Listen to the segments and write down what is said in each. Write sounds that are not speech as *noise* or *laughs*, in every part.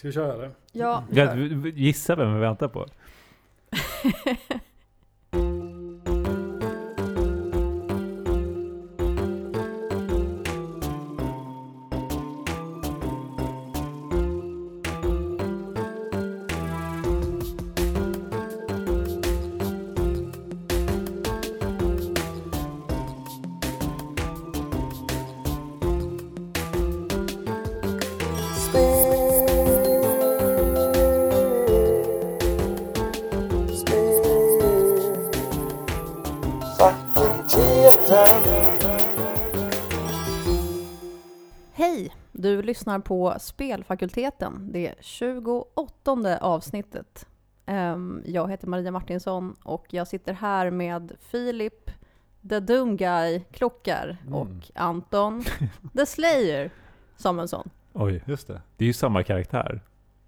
Ska vi köra eller? Ja, gissa vem vi väntar på. *laughs* lyssnar på Spelfakulteten, det 28 avsnittet. Ehm, Jag heter Maria Martinsson och jag sitter här med Filip, The Doom Guy, Klockar Mm. och Anton, The Slayer Samuelsson. Oj, Just det. det är ju samma karaktär.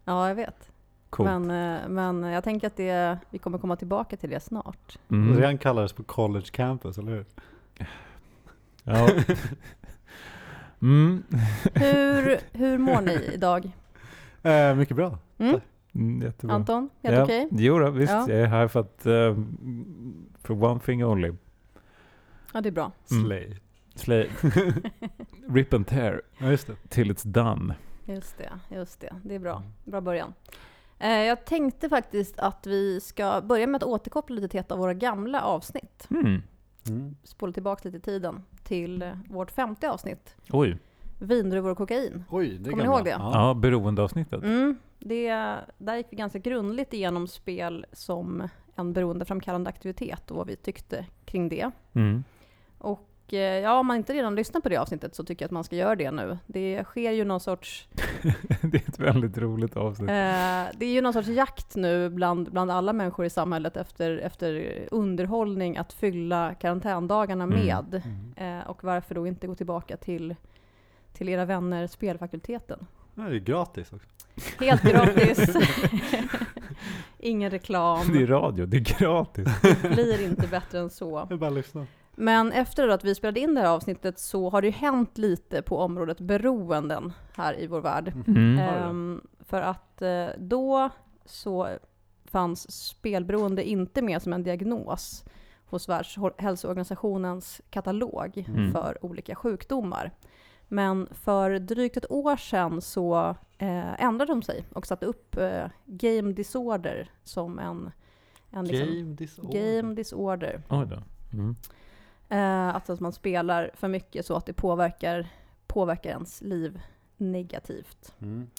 Ja, jag vet. Coolt. Men, eh, men jag tänker att det, vi kommer komma tillbaka till det snart. Mm. Det han kallades på college campus, eller hur? Ja. *laughs* mm. Hur, *laughs* hur mår ni idag? Eh, mycket bra. Mm? Mm, jättebra. Anton, helt ja. okej? Jo då, visst. Ja. Jag är här för att... Uh, for one thing only. Ja, det är bra. Mm. Slay. Slay. *laughs* Rip and tear Ja, just det. till it's done. Just det, just det. Det är bra. Mm. Bra början. Eh, jag tänkte faktiskt att vi ska börja med att återkoppla lite till ett av våra gamla avsnitt. Mm. Mm. Spola tillbaka lite i tiden till eh, vårt femte avsnitt. Oj. Vindruvor och kokain. Oj, det Kommer ni ihåg det? Ja, Ja. beroendeavsnittet. Mm, det, där gick vi ganska grundligt igenom spel som en beroendeframkallande aktivitet och vad vi tyckte kring det. Mm. Och eh, ja, om man inte redan lyssnat på det avsnittet så tycker jag att man ska göra det nu. Det sker ju någon sorts *laughs* det är ett väldigt roligt avsnitt. Eh, det är ju någon sorts jakt nu bland, bland alla människor i samhället efter, efter underhållning att fylla karantändagarna Mm. med. Mm. Eh, och varför då inte gå tillbaka till, till era vänner Spelfakulteten? Ja, det är gratis också. Helt gratis. *laughs* Ingen reklam. Det är radio, det är gratis. Det blir inte bättre än så. Det är bara att lyssna. Men efter att vi spelade in det här avsnittet så har det ju hänt lite på området beroenden här i vår värld. Mm. Har det? Ehm, för att eh, då så fanns spelberoende inte med som en diagnos hos Världshälsoorganisationens katalog Mm. för olika sjukdomar. Men för drygt ett år sedan så eh, ändrade de sig och satte upp eh, game disorder som en, en liksom, Game disorder. game disorder. Mm. Eh, att, att man spelar för mycket så att det påverkar, påverkar ens liv negativt. Mm.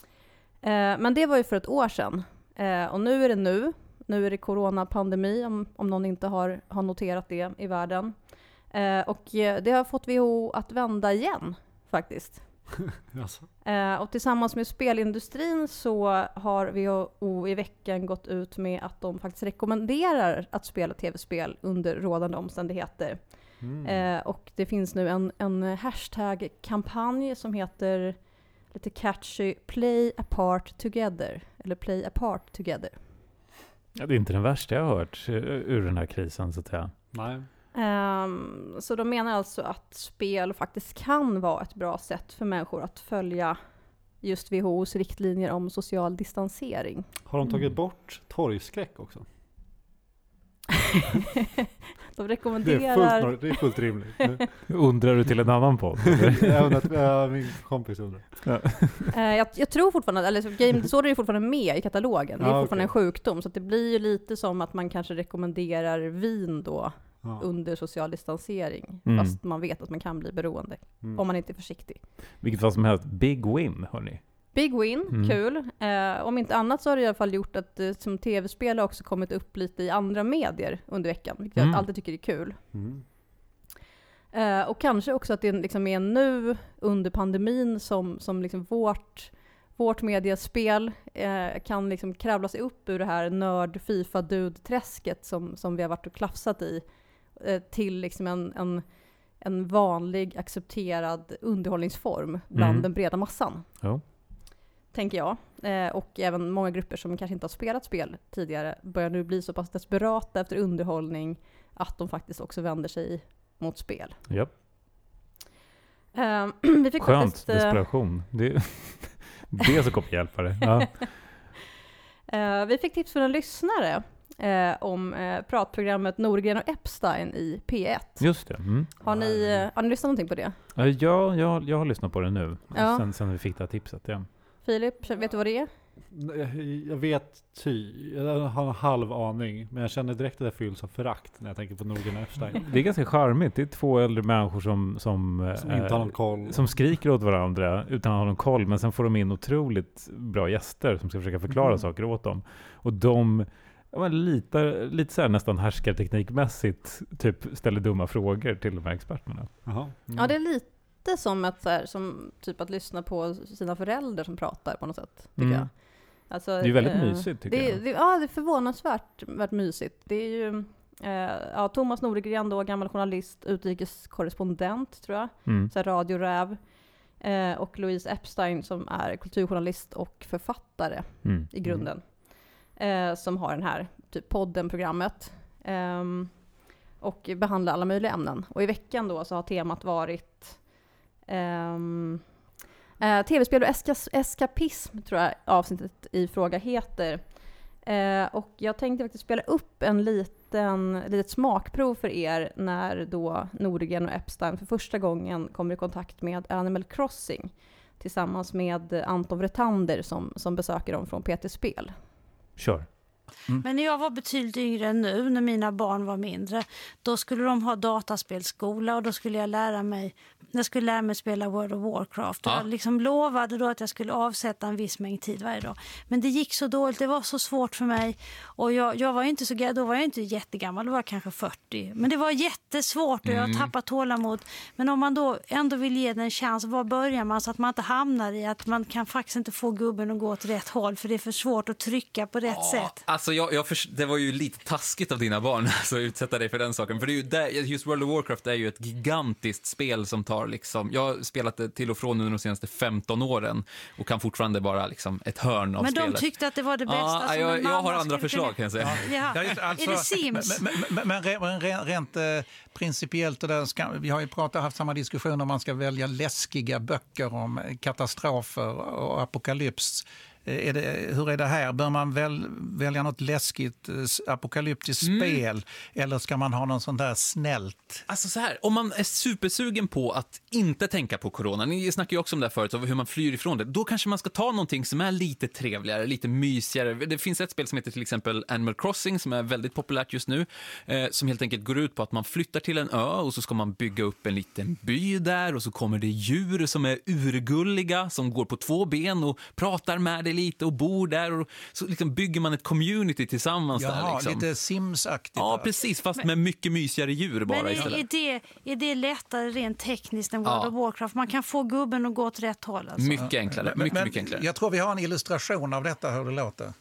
Eh, men det var ju för ett år sedan. Eh, och nu är det nu. Nu är det coronapandemi, om, om någon inte har, har noterat det i världen. Eh, och eh, det har fått WHO att vända igen, faktiskt. *laughs* Alltså. Och tillsammans med spelindustrin så har WHO i veckan gått ut med att de faktiskt rekommenderar att spela tv-spel under rådande omständigheter. Mm. Eh, och det finns nu en, en hashtag-kampanj som heter lite catchy Play apart together. Eller Play apart together. Ja, det är inte den värsta jag har hört eh, ur den här krisen så att säga. Nej. Ehm, så de menar alltså att spel faktiskt kan vara ett bra sätt för människor att följa just WHOs riktlinjer om social distansering. Har de tagit Mm. bort torgskräck också? *laughs* de Det är rekommenderar... fullt, det är fullt rimligt. *laughs* Undrar du till en annan podd? *laughs* undrar, ja, min kompis undrar. Eh, jag, jag tror fortfarande, eller så Game Disorder är fortfarande med i katalogen. Det är Ja, fortfarande okej. en sjukdom, så att det blir ju lite som att man kanske rekommenderar vin då Ja. under social distansering. Mm. Fast man vet att man kan bli beroende, Mm. om man inte är försiktig. Vilket fall som helst, big win hörni. Big win, Mm. kul. Eh, om inte annat så har det i alla fall gjort att eh, som tv-spel har också kommit upp lite i andra medier under veckan, vilket Mm. jag alltid tycker är kul. Mm. Eh, och kanske också att det liksom är nu under pandemin som, som liksom vårt, vårt mediaspel eh, kan liksom kravla sig upp ur det här nörd fifa dude träsket som, som vi har varit och klafsat i eh, till liksom en, en, en vanlig accepterad underhållningsform bland Mm. den breda massan. Ja. Tänker jag. Eh, och även många grupper som kanske inte har spelat spel tidigare börjar nu bli så pass desperata efter underhållning att de faktiskt också vänder sig mot spel. Japp. Eh, *clears throat* vi fick Skönt faktiskt, eh, desperation. Det, *laughs* Det så kommer hjälpa dig. Ja. *laughs* Eh, vi fick tips från en lyssnare eh, om eh, pratprogrammet Norgren och Epstein i P1. Just det. Mm. Har ni, har ni lyssnat någonting på det? Ja, jag, jag, jag har lyssnat på det nu, Ja. sen, sen vi fick det här tipset. Ja. Filip, vet du vad det är? Jag- vet ty, jag har en halv aning, men jag känner direkt att det fylls av förakt när jag tänker på Nordgren och Epstein. Det är ganska charmigt. Det är två äldre människor som, som, Som eh, inte har någon koll. som skriker åt varandra utan att ha någon koll. Men sen får de in otroligt bra gäster som ska försöka förklara Mhm. saker åt dem. Och de ja, men lite, lite så här nästan härskarteknikmässigt typ ställer dumma frågor till de här experterna. Mm. Ja, det är lite som, att, så här, som typ att lyssna på sina föräldrar som pratar på något sätt, tycker Mm. jag. Alltså, Det är väldigt eh, mysigt tycker det, jag. det, ja, det är förvånansvärt värt mysigt. Det är ju eh, ja, Thomas Nordegren då, gammal journalist, utrikeskorrespondent tror jag, Mm. så här radioräv. Eh, och Louise Epstein som är kulturjournalist och författare Mm. i grunden. Eh, som har den här typ podden, programmet. ehm, och behandlar alla möjliga ämnen. Och i veckan då så har temat varit ehm, eh, tv-spel och eska- eskapism, tror jag avsnittet i fråga heter. Eh, och jag tänkte faktiskt spela upp en liten, litet smakprov för er när då Nordegren och Epstein för första gången kommer i kontakt med Animal Crossing tillsammans med Anton Vretander som, som besöker dem från PT Spel. Kör. Men när jag var betydligt yngre än nu, när mina barn var mindre, då skulle de ha dataspelskola och då skulle jag lära mig, jag skulle lära mig spela World of Warcraft. Och Ja. Jag liksom lovade då att jag skulle avsätta en viss mängd tid varje dag. Men det gick så dåligt, det var så svårt för mig. Och jag, jag var inte så, då var jag inte jättegammal, då var jag kanske 40. Men det var jättesvårt och jag Mm. tappat tålamod. Men om man då ändå vill ge den en chans, var börjar man så att man inte hamnar i att man kan faktiskt inte få gubben att gå åt rätt håll för det är för svårt att trycka på rätt sätt. Alltså jag, jag förs- det var ju lite taskigt av dina barn alltså, *laughs* att utsätta dig för den saken. För det är ju där, just World of Warcraft är ju ett gigantiskt spel som tar liksom, jag har spelat det till och från under de senaste 15 åren och kan fortfarande vara liksom ett hörn av Men de spelet. tyckte att det var det bästa Ja, som jag, en jag har andra förslag kunna- kan jag säga. Ja. Ja, alltså, är det Sims? Men, men, men, men re- men rent, rent eh, principiellt, och där ska, vi har ju pratat, haft samma diskussion om man ska välja läskiga böcker om katastrofer och apokalyps. Eh, Är det, hur är det här? Bör man väl, välja något läskigt eh, apokalyptiskt Mm. spel eller ska man ha någon sån där snällt? Alltså så här, om man är supersugen på att inte tänka på corona, ni snackade ju också om det här förut, hur man flyr ifrån det, då kanske man ska ta någonting som är lite trevligare, lite mysigare. Det finns ett spel som heter till exempel Animal Crossing som är väldigt populärt just nu, eh, som helt enkelt går ut på att man flyttar till en ö och så ska man bygga upp en liten by där och så kommer det djur som är urgulliga, som går på två ben och pratar med dig lite och bor där och så liksom bygger man ett community tillsammans där. Jaha, Liksom. lite Sims-aktigt. Ja, precis, fast med mycket mysigare djur bara Men är, istället. är, det, är det lättare rent tekniskt än World Ja. of Warcraft? Man kan få gubben att gå åt rätt håll. Alltså. Mycket enklare. Men- Mycket, men mycket enklare. Jag tror vi har en illustration av detta, hur det låter.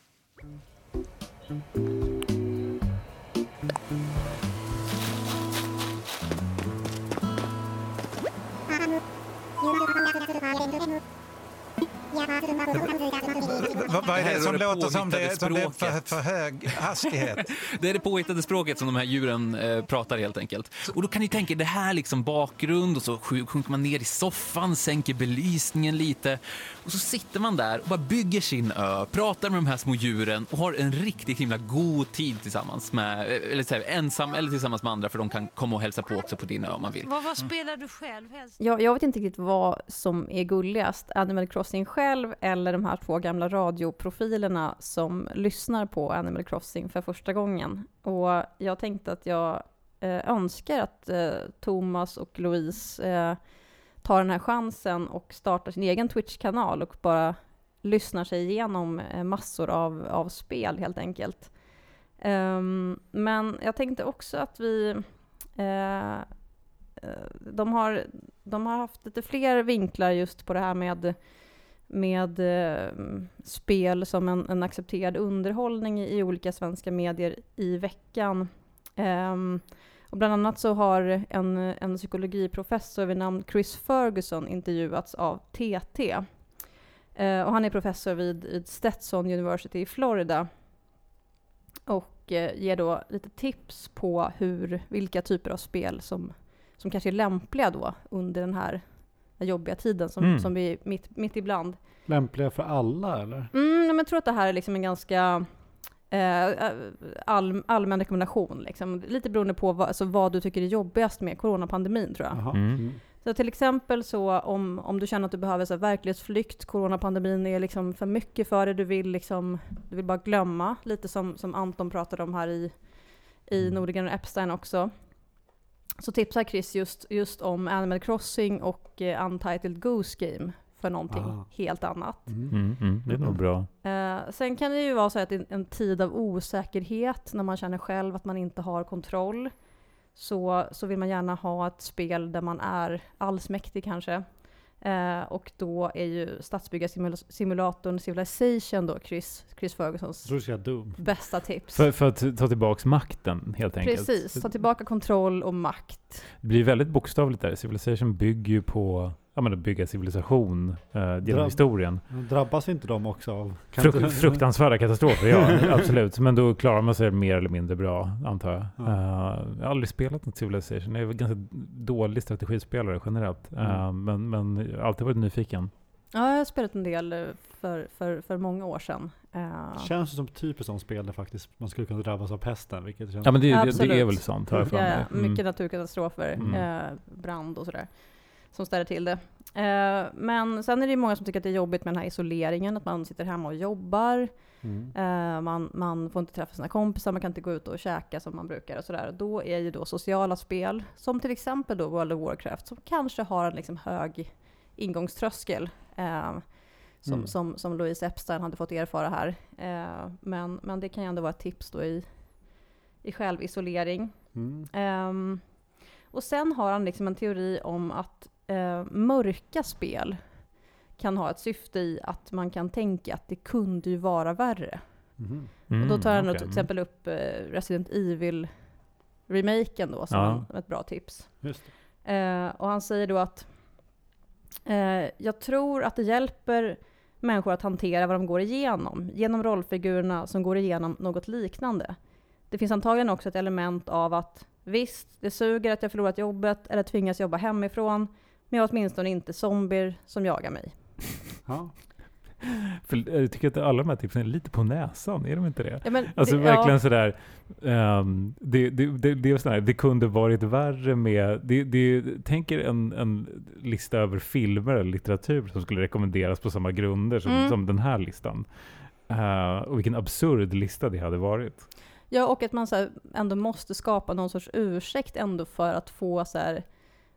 Vad är det som låter som det, som det är för, för hög hastighet? *laughs* Det är det påhittade språket som de här djuren eh, pratar helt enkelt. Och då kan ni tänka det här liksom bakgrund och så sj- sjunker man ner i soffan, sänker belysningen lite och så sitter man där och bara bygger sin ö, pratar med de här små djuren och har en riktigt himla god tid tillsammans med, eller så här, ensam eller tillsammans med andra för de kan komma och hälsa på också på din ö om man vill. Vad, vad spelar du själv helst? Jag, jag vet inte riktigt vad som är gulligast, Animal Crossing själv eller de här två gamla radioprofilerna som lyssnar på Animal Crossing för första gången. Och jag tänkte att jag eh, önskar att eh, Thomas och Louise eh, tar den här chansen och startar sin egen Twitch-kanal och bara lyssnar sig igenom eh, massor av, av spel helt enkelt. Um, men jag tänkte också att vi Uh, de har, de har haft lite fler vinklar just på det här med, med uh, spel som en, en accepterad underhållning i, i olika svenska medier i veckan. Um, och bland annat så har en, en psykologiprofessor vid namn Chris Ferguson intervjuats av TT. Eh, och han är professor vid, vid Stetson University i Florida. Och eh, ger då lite tips på hur, vilka typer av spel som som kanske är lämpliga då under den här jobbiga tiden som, Mm. som vi är mitt, mitt ibland. lämpliga för alla eller? Mm, men jag tror att det här är liksom en ganska all, allmän rekommendation. Liksom. Lite beroende på vad, alltså vad du tycker är jobbigast med coronapandemin tror jag. Mm. Mm. Så till exempel så om, om du känner att du behöver så här, verklighetsflykt, coronapandemin är liksom för mycket för dig, du vill, liksom, du vill bara glömma, lite som, som Anton pratade om här i, i Mm. Nordegren och Epstein också. Så tipsar Chris just, just om Animal Crossing och eh, Untitled Goose Game för någonting Ah. helt annat. Mm. Mm, mm, det är nog bra. Eh, sen kan det ju vara så att i en, en tid av osäkerhet, när man känner själv att man inte har kontroll, så, så vill man gärna ha ett spel där man är allsmäktig kanske. Eh, och då är ju stadsbyggarsimulatorn Civilization då Chris, Chris Fergusons bästa tips. För, för att ta tillbaks makten helt enkelt. Precis, ta tillbaka kontroll och makt. Det blir väldigt bokstavligt där. Civilization bygger ju på ja, men att bygga civilisation eh, genom Drabb- historien. Men Drabbas inte de också av... Fruk fruktansvärda katastrofer, ja *laughs* absolut. Men då klarar man sig mer eller mindre bra, antar jag. Ja. Eh, jag har aldrig spelat något Civilization. Jag är väl ganska dålig strategispelare generellt. Eh, Mm. men, men jag har alltid varit nyfiken. Ja, jag har spelat en del eh, för, för, för många år sedan. Eh, Känns det som typiskt som spel där faktiskt man skulle kunna drabbas av pesten, vilket känns... Ja men det, det, det är väl sant, har jag för Ja, mig. ja, mycket naturkatastrofer, Mm. brand och sådär, som ställer till det. Eh, men sen är det ju många som tycker att det är jobbigt med den här isoleringen, att man sitter hemma och jobbar, Mm. eh, man, man får inte träffa sina kompisar, man kan inte gå ut och käka som man brukar och sådär. Då är ju då sociala spel, som till exempel då World of Warcraft, som kanske har en liksom hög ingångströskel. Eh, som, Mm. som, som Louise Epstein hade fått erfara här. Eh, men, men det kan ju ändå vara ett tips då i, i självisolering. Mm. Ehm, och sen har han liksom en teori om att eh, mörka spel kan ha ett syfte i att man kan tänka att det kunde ju vara värre. Mhm. Mm, och då tar han okej. till exempel upp eh, Resident Evil-remaken då som Ja. en, ett bra tips. Just Eh, och han säger då att eh, jag tror att det hjälper människor att hantera vad de går igenom, genom rollfigurerna som går igenom något liknande. Det finns antagligen också ett element av att visst, det suger att jag förlorat jobbet eller tvingas jobba hemifrån, men jag har åtminstone inte zombier som jagar mig. Ja. För jag tycker att alla de här tipsen är lite på näsan, är de inte det? Ja, men Alltså det, verkligen ja, sådär, ehm, det, det, det, det, är sådär, det kunde varit värre med, det, det, tänker en, en lista över filmer eller litteratur som skulle rekommenderas på samma grunder som, Mm. som den här listan. Eh, och vilken absurd lista det hade varit. ja, och att man så ändå måste skapa någon sorts ursäkt ändå för att få så här,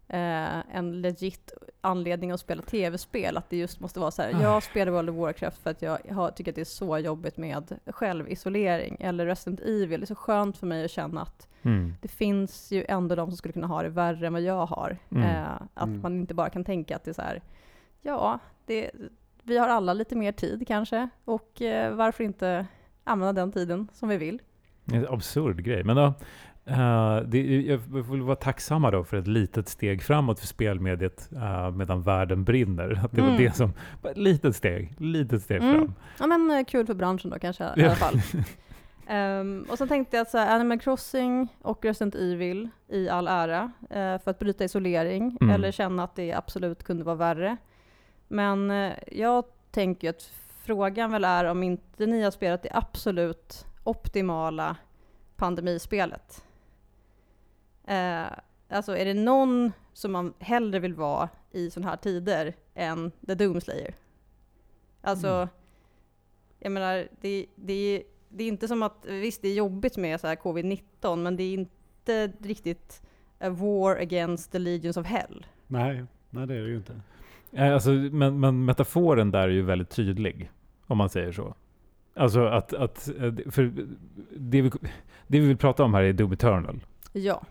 eh, en legit anledning att spela tv-spel. Att det just måste vara så här, jag spelar World of Warcraft för att jag har, tycker att det är så jobbigt med självisolering. Eller Resident Evil, det är så skönt för mig att känna att Mm. det finns ju ändå de som skulle kunna ha det värre än vad jag har. Mm. Eh, att Mm. man inte bara kan tänka att det är så här, ja, det, vi har alla lite mer tid kanske. Och eh, varför inte använda den tiden som vi vill? Det är En absurd grej. Men då, eh, det, jag vill vara tacksamma då för ett litet steg framåt för spelmediet eh, medan världen brinner. Att det var Mm. det som, ett litet steg, litet steg Mm. fram. Ja men eh, kul för branschen då kanske i alla fall. *laughs* Ehm, och sen tänkte jag att så här, Animal Crossing och Resident Evil i all ära eh, för att bryta isolering Mm. eller känna att det absolut kunde vara värre. Men jag tänker att frågan väl är om inte ni har spelat det absolut optimala pandemispelet. Eh, alltså är det någon som man hellre vill vara i sådana här tider än The Doomslayer? Alltså, Mm. jag menar, det, det, det är inte som att, visst det är jobbigt med så här covid-19, men det är inte riktigt a war against the legions of hell. Nej, nej det är det ju inte. Eh, Alltså, men, men metaforen där är ju väldigt tydlig, om man säger så. Alltså att, att eh, för det vi, det vi vill prata om här är Doom Eternal. Ja.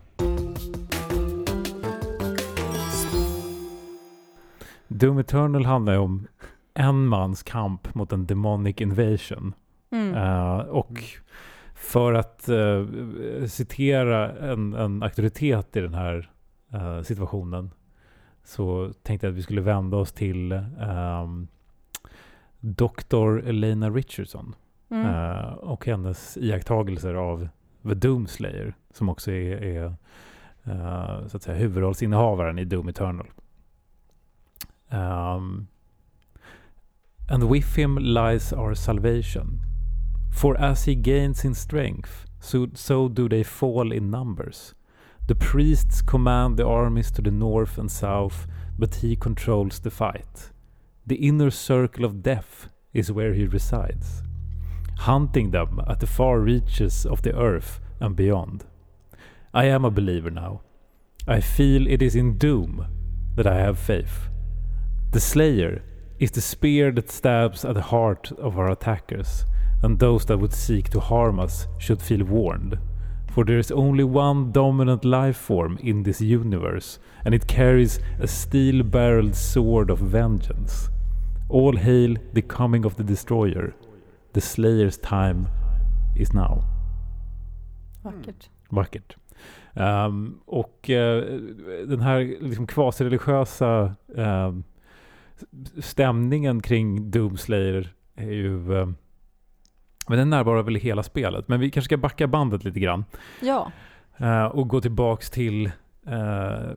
Doom Eternal handlar ju om en mans kamp mot en demonic invasion. Mm. Eh, och för att eh, citera en, en auktoritet i den här eh, situationen så tänkte jag att vi skulle vända oss till um, Dr. Elena Richardson Mm. och hennes iakttagelser av The Doomslayer som också är, är eh, så att säga, huvudrollsinnehavaren i Doom Eternal. Ehm, And with him lies our salvation. For as he gains in strength, so, so do they fall in numbers. The priests command the armies to the north and south, but he controls the fight. The inner circle of death is where he resides, hunting them at the far reaches of the earth and beyond. I am a believer now. I feel it is in doom that I have faith. The Slayer is the spear that stabs at the heart of our attackers, and those that would seek to harm us should feel warned. For there is only one dominant life form in this universe, and it carries a steel barreled sword of vengeance. All hail the coming of the destroyer. The Slayer's time is now. Vackert. Vackert. Um, och uh, den här liksom kvasireligiösa uh, stämningen kring Doomslayer är ju... Uh, men den närvarar väl i hela spelet. Men vi kanske ska backa bandet lite grann. Ja. Uh, och gå tillbaks till uh,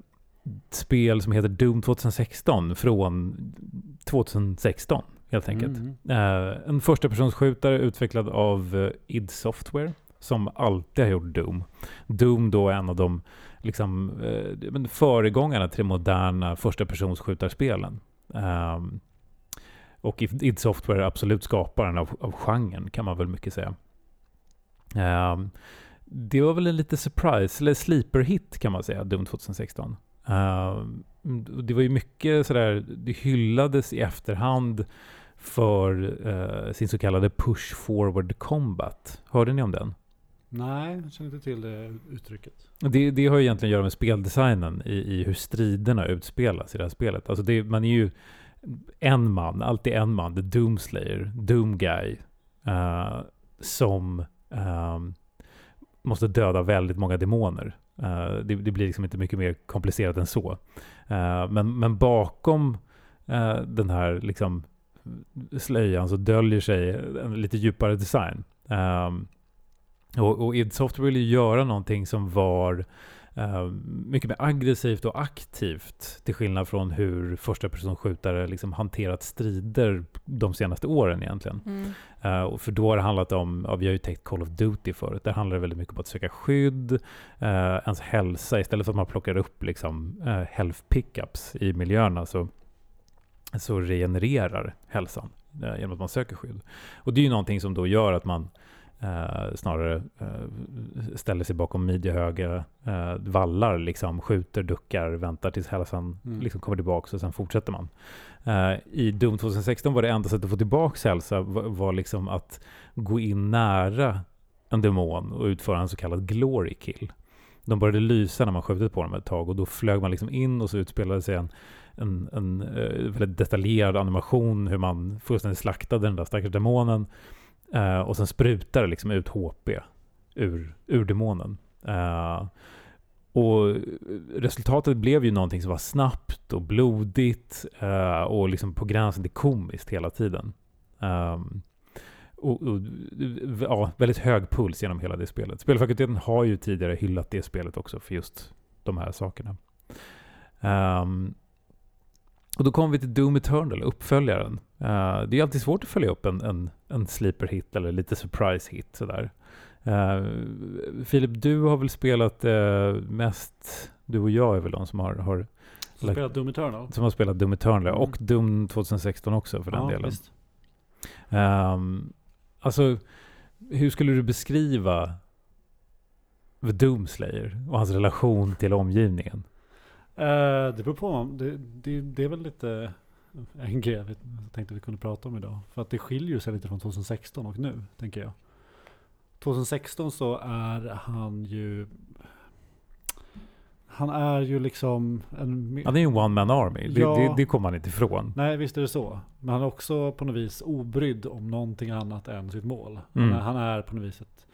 ett spel som heter Doom 2016 från 2016 helt enkelt. Mm. Uh, en första personsskjutare utvecklad av id Software som alltid har gjort Doom. Doom då är en av de liksom, eh, föregångarna till de moderna första personsskjutarspelen. Um, ehm, och id Software är absolut skaparen av, av genren kan man väl mycket säga. Um, det var väl en lite surprise, eller sleeper hit kan man säga, Doom 2016. Uh, ehm, det var ju mycket sådär, det hyllades i efterhand för uh, sin så kallade push forward combat. Hörde ni om den? Nej, jag känner inte till det uttrycket. Det, det har ju egentligen att göra med speldesignen i, i hur striderna utspelas i det här spelet. Alltså det, man är ju en man, alltid en man, the Doomslayer, Doom Guy, uh, eh, som um, måste döda väldigt många demoner. Uh, det, det, blir liksom inte mycket mer komplicerat än så. Uh, men, men bakom uh, den här liksom slöjan så döljer sig en lite djupare design. Um, och, och id Software ville göra någonting som var Uh, mycket mer aggressivt och aktivt till skillnad från hur första personskjutare liksom hanterat strider de senaste åren egentligen. Mm. Uh, och för då har det handlat om, ja, vi har ju täckt Call of Duty förut, där handlar det väldigt mycket om att söka skydd, uh, ens hälsa, istället för att man plockar upp liksom uh, health pickups i miljöerna så, så regenererar hälsan genom att man söker skydd. Och det är ju någonting som då gör att man Uh, snarare uh, ställer sig bakom midjehöga uh, vallar, liksom, skjuter, duckar, väntar tills hälsan mm. liksom, kommer tillbaka och sen fortsätter man. I Doom 2016 var det enda sättet att få tillbaka hälsa var, var liksom att gå in nära en demon och utföra en så kallad glory kill. De började lysa när man skjutit på dem ett tag och då flög man liksom in och så utspelade sig en, en, en väldigt detaljerad animation hur man fullständigt slaktade den där stackars demonen Uh, och sen sprutar det liksom ut HP ur, ur demonen. Uh, och resultatet blev ju någonting som var snabbt och blodigt uh, och liksom på gränsen till komiskt hela tiden. Um, och, och, ja, väldigt hög puls genom hela det spelet. Spelfakulteten har ju tidigare hyllat det spelet också för just de här sakerna. Um, och då kommer vi till Doom Eternal, uppföljaren. Uh, det är alltid svårt att följa upp en, en, en sleeper hit eller lite surprise hit sådär. Uh, Filip, du har väl spelat uh, mest, du och jag är väl de som har, har som spelat Doom Eternal? Som har spelat Doom Eternal mm. och Doom 2016 också för den ja, delen. Um, alltså, hur skulle du beskriva The Doom Slayer och hans relation till omgivningen? Uh, det beror på. Det, det, det är väl lite en grej jag tänkte vi kunde prata om idag. För att det skiljer sig lite från 2016 och nu, tänker jag. 2016 så är han ju han är ju liksom en... Han är ju en one man army. Ja, det, det, kommer man inte ifrån. Nej, visst är det så. Men han är också på något vis obrydd om någonting annat än sitt mål. Mm. Han, är, han, är, på något vis ett,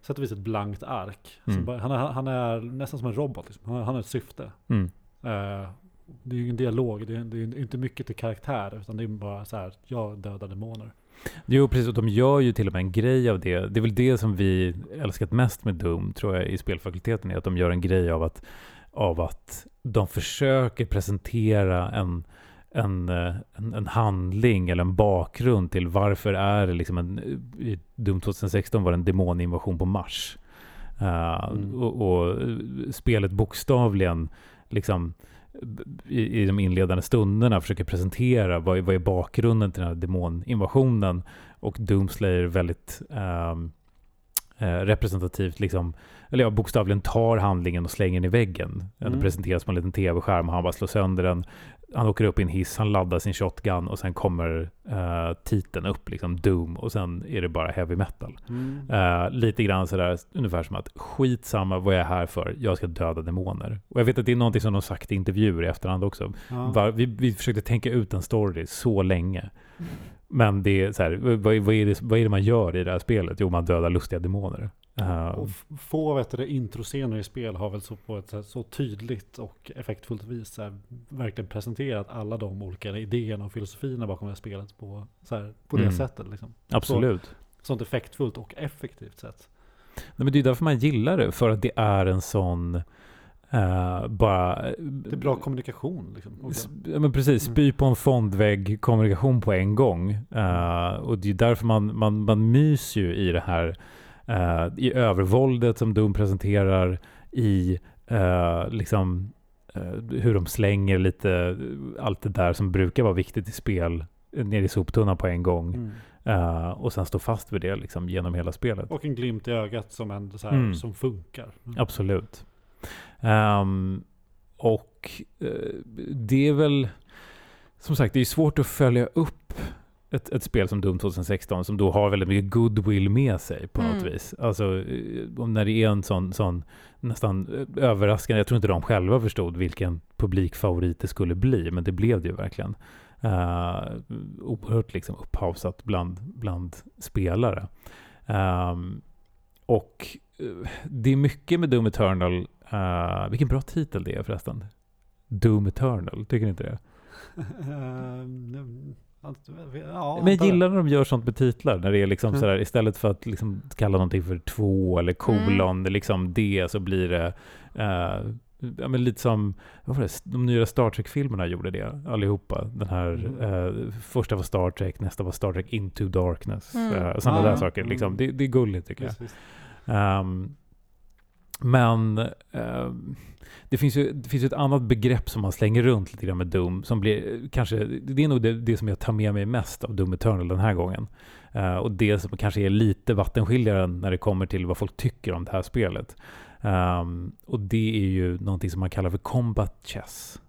sätt och vis ett blankt ark. Mm. Bara, han, är, han är nästan som en robot. Liksom. Han, han har ett syfte. Mm. Uh, det är ju ingen dialog, det är, det är, inte mycket till karaktär, utan det är bara så här, jag dödar demoner. Jo, precis. Och de gör ju till och med en grej av det. Det är väl det som vi älskat mest med Doom, tror jag, i spelfakulteten, är att de gör en grej av att, av att de försöker presentera en, en, eh, en, en handling eller en bakgrund till varför är det liksom en, i Doom 2016 var det en demoninvasion på Mars. Uh, Mm. och, och spelet bokstavligen liksom i, i de inledande stunderna försöker presentera vad, är- vad är bakgrunden till den här demoninvasionen och Doomslayer väldigt eh, representativt liksom, eller ja, bokstavligen tar handlingen och slänger den i väggen. Mm. Den presenteras på en liten tv-skärm och han bara slår sönder den. Han åker upp i en hiss, han laddar sin shotgun och sen kommer eh, titeln upp, liksom Doom, och sen är det bara heavy metal. Mm. Eh, lite grann sådär, ungefär som att skitsamma vad jag är här för, jag ska döda demoner. Och jag vet att det är någonting som de sagt i intervjuer i efterhand också. Ja. Var, vi, vi försökte tänka ut en story så länge. Men det är så här, vad, vad, är det, vad är det man gör i det här spelet? Jo, man dödar lustiga demoner. Eh, Och f- få vet du, introscener i spel har väl så på ett så, så tydligt och effektfullt vis så här, verkligen presenterat alla de olika idéerna och filosofierna bakom det här spelet på, så här, på det Mm. sättet. Liksom. absolut. Sånt effektfullt och effektivt sätt. Nej, men det är därför man gillar det, för att det är en sån eh, bara... Det är bra kommunikation. Liksom. Ja, men precis, Mm. spy på en fondvägg kommunikation på en gång. Eh, och det är därför man, man, man myser ju i det här, eh, i övervåldet som Doom presenterar, i eh, liksom eh, hur de slänger lite allt det där som brukar vara viktigt i spel eh, ner i soptunnan på en gång. Mm. Eh, och sen stå fast vid det liksom genom hela spelet. Och en glimt i ögat som, en, så här, Mm. som funkar. Mm. Absolut. Ehm, och eh, det är väl, som sagt, det är svårt att följa upp ett, ett spel som Doom 2016 som då har väldigt mycket goodwill med sig på något Mm. vis. Alltså eh, om när det är en sån, sån nästan eh, överraskande, jag tror inte de själva förstod vilken publikfavorit det skulle bli, men det blev det ju verkligen. Uh, oerhört liksom upphavsat bland, bland spelare. Ehm, och det är mycket med Doom Eternal. eh, vilken bra titel det är förresten. Doom Eternal, tycker ni inte det? *laughs* Ja, Men jag gillar när de gör sånt med titlar. När det är liksom Mm. sådär, istället för att liksom kalla någonting för två eller kolon, det är liksom det, så blir det eh, ja, men lite som, vad var det, de nya Star Trek-filmerna gjorde det allihopa. Den här, Mm. eh, första var Star Trek, nästa var Star Trek Into Darkness. Mm. Uh, sådana Ah, där saker. Liksom. mm. Det, det är gulligt tycker jag. Visst, visst. Ehm, men ehm, det, finns ju, det finns ju ett annat begrepp som man slänger runt lite grann med Doom. Som blir, eh, kanske, det är nog det, det som jag tar med mig mest av Doom Eternal den här gången. Eh, och det som kanske är lite vattenskiljaren när det kommer till vad folk tycker om det här spelet. Ehm, och det är ju någonting som man kallar för Combat Chess.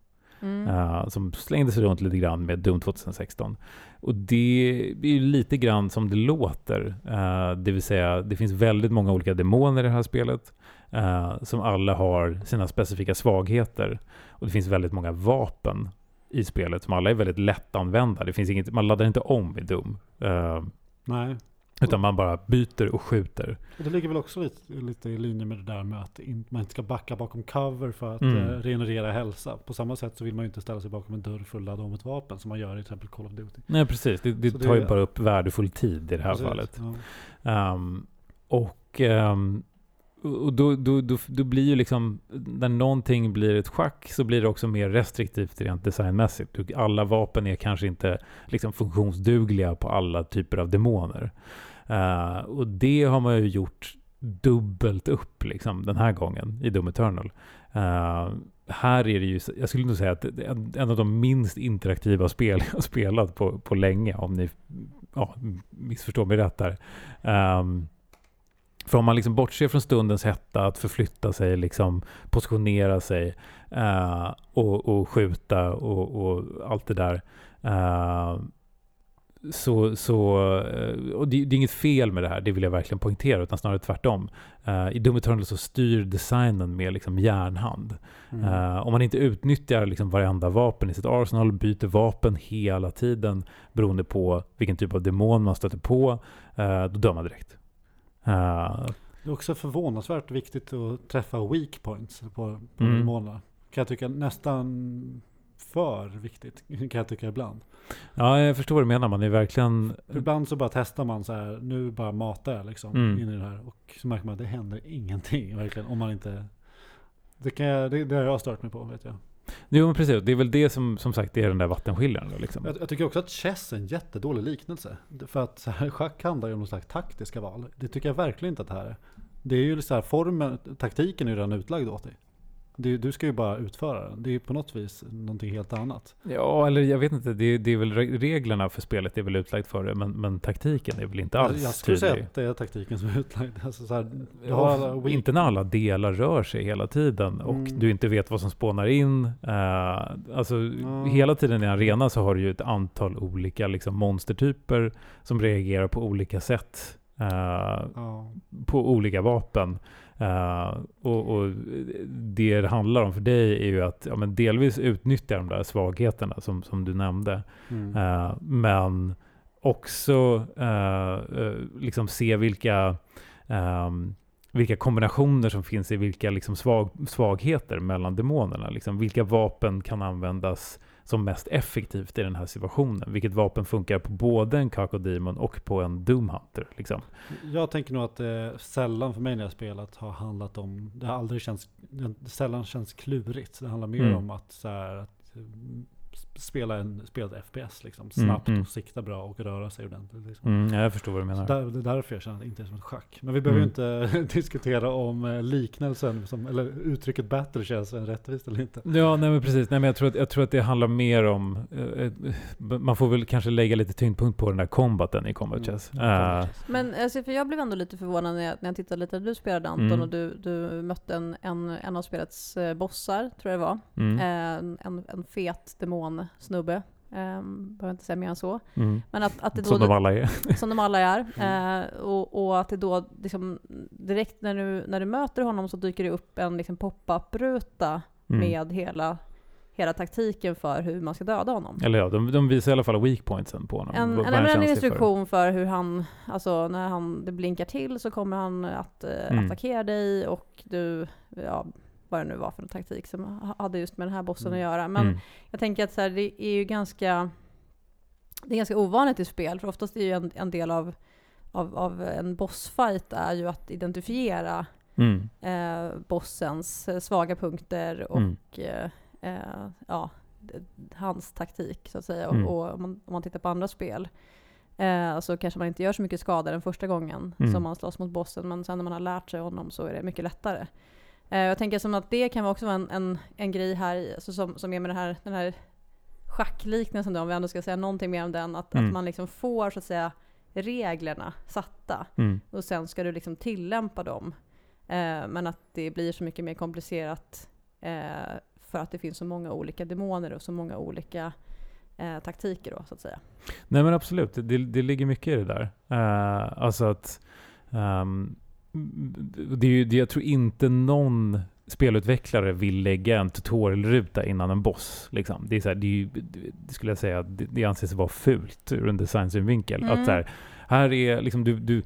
Mm. Uh, som slängdes runt lite grann med Doom 2016. Och det är ju lite grann som det låter. Uh, det vill säga, det finns väldigt många olika demoner i det här spelet. Uh, som alla har sina specifika svagheter. Och det finns väldigt många vapen i spelet som alla är väldigt lättanvända. Det finns inget, man laddar inte om i Doom. Uh, Nej, utan man bara byter och skjuter. och det ligger väl också lite, lite i linje med det där med att in, man inte ska backa bakom cover för att Mm. eh, regenerera hälsa. På samma sätt så vill man ju inte ställa sig bakom en dörr att ladda om ett vapen som man gör i till exempel Call of Duty. Nej, precis. Det, det tar ju det- bara upp värdefull tid i det här Precis, fallet. Ja. Um, och um, och då, då, då, då blir ju liksom, när någonting blir ett schack så blir det också mer restriktivt rent designmässigt. Alla vapen är kanske inte liksom funktionsdugliga på alla typer av demoner. Uh, och det har man ju gjort dubbelt upp liksom den här gången i Doom Eternal. Uh, här är det ju, jag skulle nog säga att det är en av de minst interaktiva spel jag har spelat på, på länge, om ni ja, missförstår mig rätt där. Um, för om man liksom bortser från stundens hetta, att förflytta sig, liksom positionera sig eh, och, och skjuta och, och allt det där. eh, så, så, eh, och det, det är inget fel med det här, det vill jag verkligen poängtera, utan snarare tvärtom. Eh, I Doom Eternal så styr designen med liksom järnhand. Mm. Eh, om man inte utnyttjar liksom varenda vapen i sitt arsenal, byter vapen hela tiden beroende på vilken typ av demon man stöter på, eh, då dör man direkt. Eh, Det är också förvånansvärt viktigt att träffa weak points på, på Mm. demonerna. Kan jag tycka nästan för viktigt, kan jag tycka ibland. ja, jag förstår vad du menar. Man är verkligen... För ibland så bara testar man så här, nu bara matar jag liksom Mm. in i det här. Och så märker man att det händer ingenting verkligen. Om man inte... Det, kan jag, det, det har jag stört mig på vet jag. Jo, men precis. Det är väl det som, som sagt, är den där vattenskiljaren. Liksom. Jag, jag tycker också att chess är en jättedålig liknelse. För att så här, schack handlar ju om någon slags taktiska val. Det tycker jag verkligen inte att det här är. Det är ju så här, formen, taktiken är ju redan utlagd åt dig. Det, du ska ju bara utföra den. Det är ju på något vis någonting helt annat. Ja, eller jag vet inte. Det, det är väl re- reglerna för spelet är väl utlagt för det, men, men taktiken är väl inte alls jag skulle säga tydlig. att det är taktiken som är utlagd. Alltså så här, du Ja, inte när alla delar rör sig hela tiden och Mm. du inte vet vad som spånar in. Uh, alltså Ja. hela tiden i en arena så har du ju ett antal olika liksom, monstertyper som reagerar på olika sätt. eh, Ja. på olika vapen. Eh, och, och det det handlar om för dig är ju att ja, men delvis utnyttja de där svagheterna som, som du nämnde. Mm. Eh, men också eh, liksom se vilka, ehm, vilka kombinationer som finns i vilka liksom svag, svagheter mellan demonerna. Liksom, vilka vapen kan användas som mest effektivt i den här situationen? Vilket vapen funkar på både en Kakodemon och på en Doom Hunter? Liksom. Jag tänker nog att det sällan för mig när jag spelat har handlat om, det har aldrig känts, det sällan känns klurigt. Det handlar mer Mm. om att, så här, att mm, spela en spela ett FPS liksom. Snabbt mm. och sikta bra och röra sig ordentligt. Liksom. Mm, ja, jag förstår vad du menar. där, det är därför jag känner att det inte är som ett schack. Men vi behöver ju Mm. inte *laughs* diskutera om eh, liknelsen, som, eller uttrycket battle känns rättvist eller inte. Ja, nej men precis. Nej, men jag, tror att, jag tror att det handlar mer om... eh, eh, man får väl kanske lägga lite tyngdpunkt på den där combaten i Combat Mm. Chess. Eh, Men alltså, för jag blev ändå lite förvånad när jag, när jag tittade lite du spelade Anton Mm. och du, du mötte en, en, en av spelets bossar, tror jag det var. mm, Eh, en, en, fet demonsnubbe. Um, behöver inte säga mer än så. mm. Men att, att det då, *laughs* Som de alla är. som de alla är. Och, och att det då liksom, direkt när du, när du möter honom så dyker det upp en liksom, pop-up-ruta Mm. med hela, hela taktiken för hur man ska döda honom. Eller ja, de, de visar i alla fall weak pointsen på honom. En, en, en för. instruktion för. hur han, alltså när han, det blinkar till så kommer han att Mm. attackera dig och du, ja, vad det nu var för taktik som ha- hade just med den här bossen Mm. att göra. Men Mm. jag tänker att så här, det är ju ganska, det är ganska ovanligt i spel, för oftast är ju en, en del av, av, av en bossfight är ju att identifiera Mm. eh, bossens svaga punkter och Mm. eh, eh, ja, hans taktik så att säga. Mm. Och, och om, man, om man tittar på andra spel eh, så kanske man inte gör så mycket skada den första gången Mm. som man slåss mot bossen, men sen när man har lärt sig honom så är det mycket lättare. Eh, jag tänker som att det kan också vara en, en, en grej här, alltså som, som är med den här, den här schackliknelsen då, om vi ändå ska säga någonting mer om den, att, Mm. att man liksom får så att säga reglerna satta Mm. och sen ska du liksom tillämpa dem. Eh, men att det blir så mycket mer komplicerat eh, för att det finns så många olika demoner och så många olika eh, taktiker då, så att säga. Nej men absolut, det, det ligger mycket i det där. Uh, alltså att ehm, det är ju, det, jag tror inte någon spelutvecklare vill lägga en tutorialruta innan en boss. Liksom. Det, är så här, det, är ju, det skulle jag säga, det, det anses vara fult ur en designsynvinkel. Mm. Att så här, här är liksom du, du,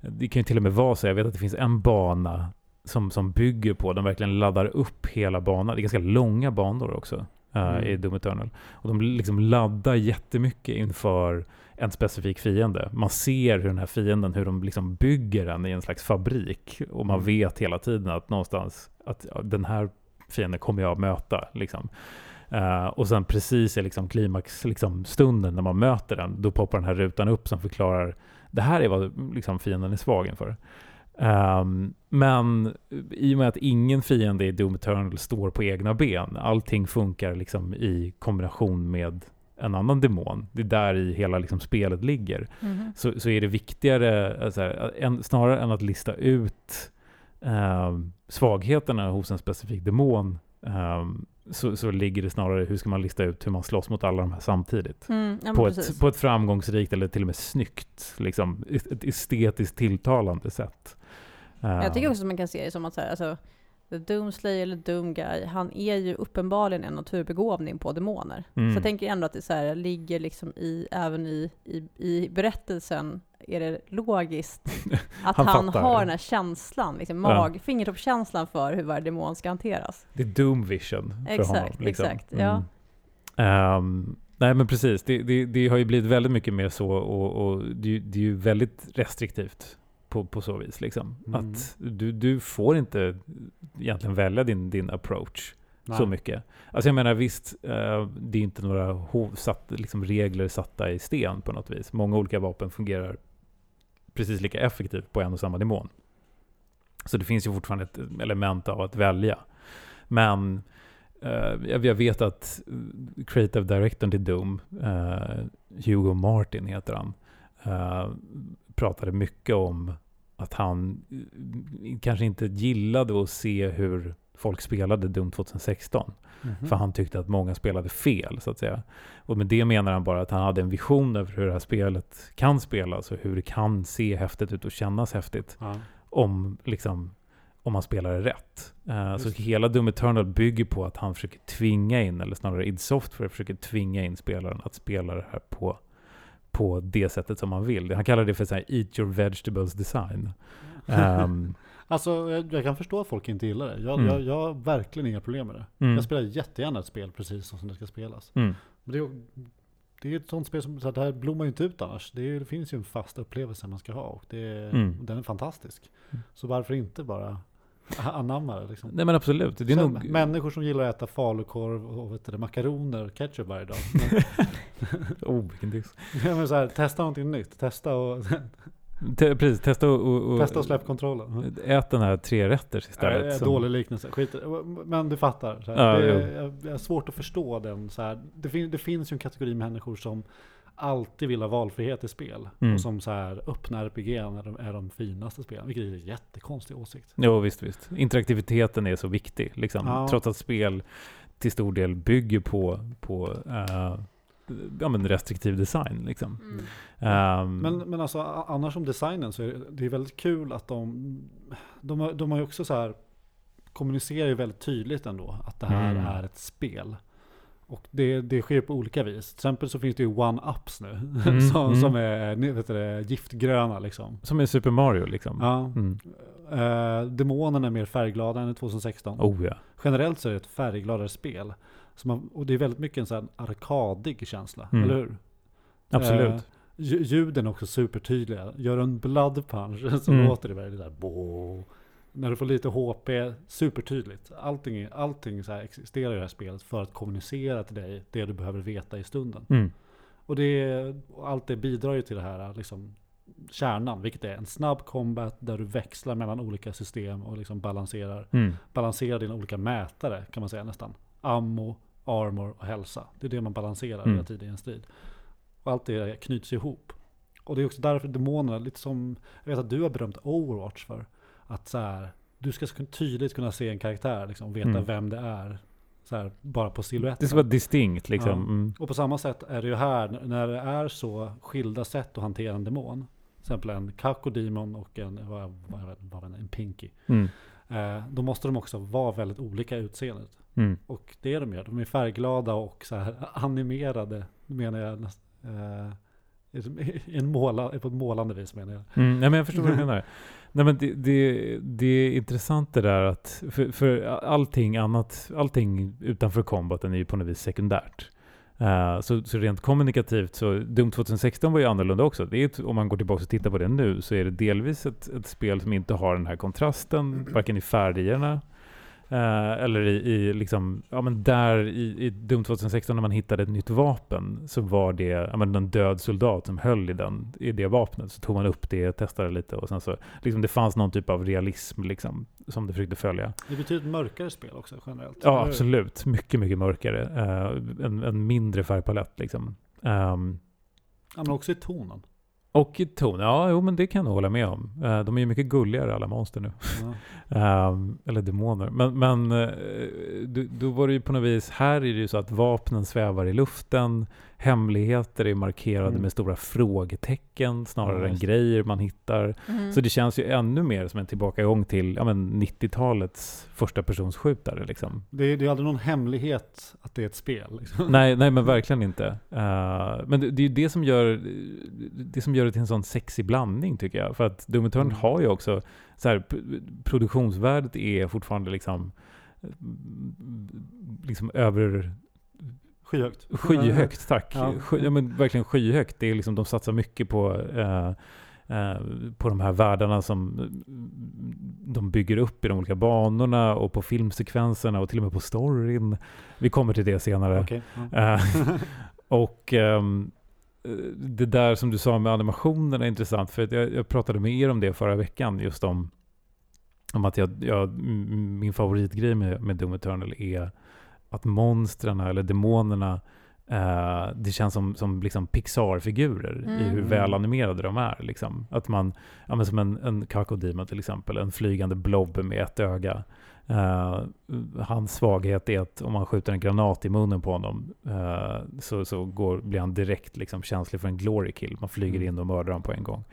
det kan ju till och med vara så, jag vet att det finns en bana som, som bygger på, de verkligen laddar upp hela banan. Det är ganska långa banor också eh, Mm. i Doom Eternal. Och de liksom laddar jättemycket inför en specifik fiende. Man ser hur den här fienden, hur de liksom bygger den i en slags fabrik. Och man Mm. vet hela tiden att någonstans, att ja, den här fienden kommer jag möta. Liksom. Eh, och sen precis i liksom klimaxstunden liksom, stunden när man möter den, då poppar den här rutan upp som förklarar det här är vad liksom, fienden är svag inför. Ehm, men i och med att ingen fiende i Doom Eternal står på egna ben, allting funkar liksom i kombination med en annan demon. Det är där i hela liksom spelet ligger. Så, så är det viktigare, alltså, här, en, snarare än att lista ut ehm, svagheterna hos en specifik demon, ehm, så, så ligger det snarare hur ska man lista ut hur man slåss mot alla de här samtidigt Mm, ja, på precis. ett, på ett framgångsrikt eller till och med snyggt, liksom, ett estetiskt tilltalande sätt. Jag tycker Ehm, också att man kan se det som att så här, alltså, The Doomslayer eller Doom Guy, han är ju uppenbarligen en naturbegåvning på demoner. Mm. Så jag tänker ändå att det så här, ligger liksom i, även i, i, i berättelsen, är det logiskt *laughs* att Han han, har den här känslan, liksom Ja. mag, fingertoppskänslan för hur varje demon ska hanteras. Det är Doom Vision för Exakt, honom. Liksom. exakt, ja. Ehm, nej men precis, det, det, det har ju blivit väldigt mycket mer så och, och det, det är ju väldigt restriktivt på, på så vis. Liksom. Mm. Att du, du får inte egentligen välja din, din approach. så mycket. Alltså jag menar visst, eh, det är inte några hov, satt, liksom regler satta i sten på något vis. Många olika vapen fungerar precis lika effektivt på en och samma nivå. Så det finns ju fortfarande ett element av att välja. Men eh, jag vet att creative directorn till Doom, eh, Hugo Martin heter han, eh, pratade mycket om att han eh, kanske inte gillade att se hur folk spelade Doom 2016. Mhm. För han tyckte att många spelade fel, så att säga. Och med det menar han bara att han hade en vision över hur det här spelet kan spelas och hur det kan se häftigt ut och kännas häftigt Ja. om, liksom, om man spelar det rätt. Eh, så hela Doom Eternal bygger på att han försöker tvinga in, eller snarare id Software försöker tvinga in spelaren att spela det här på, på det sättet som man vill. Han kallar det för så här, eat your vegetables design. *laughs* Ehm, Alltså jag, kan förstå att folk inte gillar det. Jag, Mm. jag, jag har verkligen inga problem med det. mm, Jag spelar jättegärna ett spel precis som det ska spelas. mm, Men det är, det är ett sånt spel som, så det här blommar ju inte ut annars. Det, är, det finns ju en fast upplevelse man ska ha och det, Mm. den är fantastisk. Mm. Så varför inte bara anamma det liksom? Nej men absolut. Det är nog... Människor som gillar att äta falukorv och vet du, makaroner, ketchup varje dag. *laughs* oh, vilken diss. Men, men så här, testa någonting nytt. Testa och, Te, precis, testa och, och, och testa och släpp kontrollen. ät den här tre rätters Nej, istället. det är som- dålig liknelse, skit det. Men du fattar. Ja, det, är, har svårt att förstå den. Så här, det, fin, det finns ju en kategori människor som alltid vill ha valfrihet i spel. Mm. Och som så här, öppna RPG är de, är de finaste spelen. Vilket är en jättekonstig åsikt. Jo, visst, visst. Interaktiviteten är så viktig, liksom. Ja. Trots att spel till stor del bygger på, på eh, ja, men restriktiv design. Liksom. Mm. Ehm, Men, men alltså annars om designen så är det, det är väldigt kul att de, de, har, de har ju också så här kommunicerar ju väldigt tydligt ändå att det här Mm. är ett spel. Och det, det sker på olika vis. Till exempel så finns det ju one-ups nu. *laughs* Mm, som, mm. som är vet det, giftgröna liksom. Som i Super Mario, liksom. Ja. Mm. Eh, demonerna är mer färgglada än i 2016. Oh ja. Generellt så är det ett färggladare spel. Man, och det är väldigt mycket en sån arkadig känsla, Mm. eller hur? Absolut. Lju- Ljuden är också supertydliga. Gör en blood punch *laughs* så Mm. låter det väldigt där bo. När du får lite HP, supertydligt. Allting, allting så existerar i det här spelet för att kommunicera till dig det du behöver veta i stunden. Mm. Och det, allt det bidrar ju till det här liksom, kärnan, vilket är en snabb combat där du växlar mellan olika system och liksom balanserar, Mm. balanserar dina olika mätare kan man säga nästan. Ammo, armor och hälsa. Det är det man balanserar Mm. hela tiden i en strid. Och allt det knyts ihop. Och det är också därför demonerna, lite som, jag vet att du har berömt Overwatch för, att så här, du ska tydligt kunna se en karaktär liksom, veta Mm. vem det är. Så här, bara på Det ska siluetten. vara distinkt, liksom. Ja. Mm. Och på samma sätt är det ju här, när det är så skilda sätt att hantera en demon. Till exempel en Kako-demon och en, vad, vad, vad, en Pinky. Mm. Eh, då måste de också vara väldigt olika i utseendet. Mm. Och det är de ju. De är färgglada och så här *laughs* animerade, menar jag. Eh, en måla, på ett målande vis menar jag. Mm, nej, men jag förstår vad du menar. Nej, men det, det, det är intressant det där att för, för allting annat, allting utanför kombaten är ju på något vis sekundärt. Eh, så, så rent kommunikativt så, Doom 2016 var ju annorlunda också. Det är ett, om man går tillbaka och tittar på det nu så är det delvis ett, ett spel som inte har den här kontrasten, *clears throat* varken i färgerna eh, eller i, i liksom, ja men där i, i Doom 2016 när man hittade ett nytt vapen så var det, ja men en död soldat som höll i, den, i det vapnet. Så tog man upp det, testade lite och sen så, liksom det fanns någon typ av realism liksom som det försökte följa. Det betyder ett mörkare spel också generellt. Ja, absolut. Mycket, mycket mörkare. Eh, en, en mindre färgpalett liksom. Ehm, Ja, men också i tonen. Och ton, ja, jo, men det kan jag hålla med om. Eh, de är ju mycket gulligare alla monster nu. Ja. *laughs* Ehm, eller demoner. Men, men eh, då, då var det ju på något vis, här är det ju så att vapnen svävar i luften, hemligheter är markerade Mm. med stora frågetecken snarare Ja, än grejer man hittar. Mm. Så det känns ju ännu mer som en tillbakagång till ja, men 90-talets första persons skjutare liksom. Det, är, det är aldrig någon hemlighet att det är ett spel. Liksom. *laughs* nej, nej, men verkligen inte. Eh, men det, det är ju det som gör det som gör det till en sån sexig blandning tycker jag. För att Doom Eternal Mm. har ju också så här, produktionsvärdet är fortfarande liksom liksom över Skyhögt. skyhögt, tack. Ja. Sky, ja, men verkligen skyhögt. Det är liksom, de satsar mycket på eh, eh, på de här världarna som eh, de bygger upp i de olika banorna och på filmsekvenserna och till och med på storyn. Vi kommer till det senare. Okej, ja. Eh, *laughs* och eh, det där som du sa med animationen är intressant, för jag, jag pratade med er om det förra veckan, just om, om att jag, jag, min favoritgrej med, med Doom Eternal är att monstren eller demonerna, eh, det känns som, som liksom Pixar-figurer i Mm. hur väl animerade de är. Liksom. Att man, ja, men som en, en Kakodemon till exempel, en flygande blob med ett öga. Eh, hans svaghet är att om man skjuter en granat i munnen på honom eh, så, så går, blir han direkt liksom känslig för en glory kill. Man flyger Mm. in och mördar honom på en gång.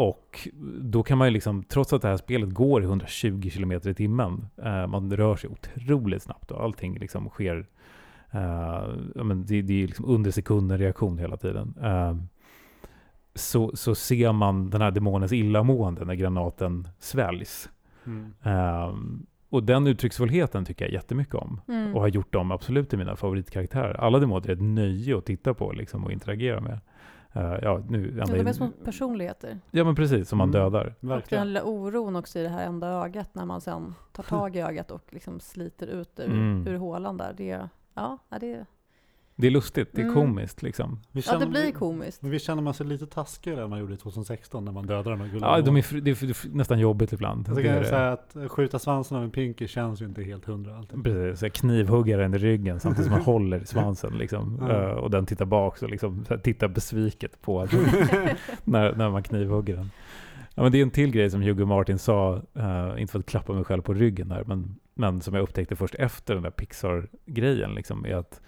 Och då kan man ju liksom, trots att det här spelet går i 120 km i timmen, eh, man rör sig otroligt snabbt och allting liksom sker, eh, men det, det är liksom under sekunden reaktion hela tiden. Eh, så, så ser man den här demonens illamående när granaten sväljs. Mm. Ehm, och den uttrycksfullheten tycker jag jättemycket om. Mm. Och har gjort dem absolut till mina favoritkaraktärer. Alla demoner är ett nöje att titta på liksom, och interagera med. Eh, ja, nu, Ja, de är som personligheter. ja, men precis, som man Mm. dödar. Och den Verkligen. lilla oron också i det här enda ögat när man sen tar tag i ögat och liksom sliter ut ur, Mm. ur hålan där. Det, ja, ja, det, Det är lustigt, det är Mm. komiskt liksom. Vi ja, det känner- blir komiskt. Men vi känner man sig lite taskigare än man gjorde 2016 när man dödade de här gulliga Ja, de är, det är, fr- det är nästan jobbigt ibland. Jag Det kan säga att skjuta svansen av en pinky känns ju inte helt hundra alltid. Precis, så jag knivhuggar den i ryggen samtidigt som man *laughs* håller svansen. Liksom. Ja. Eh, och den tittar bak och liksom, så tittar besviket på att, *laughs* när, när man knivhugger den. Ja, men det är en till grej som Hugo Martin sa, eh, inte för att klappa mig själv på ryggen här, men, men som jag upptäckte först efter den där Pixar-grejen, liksom, är att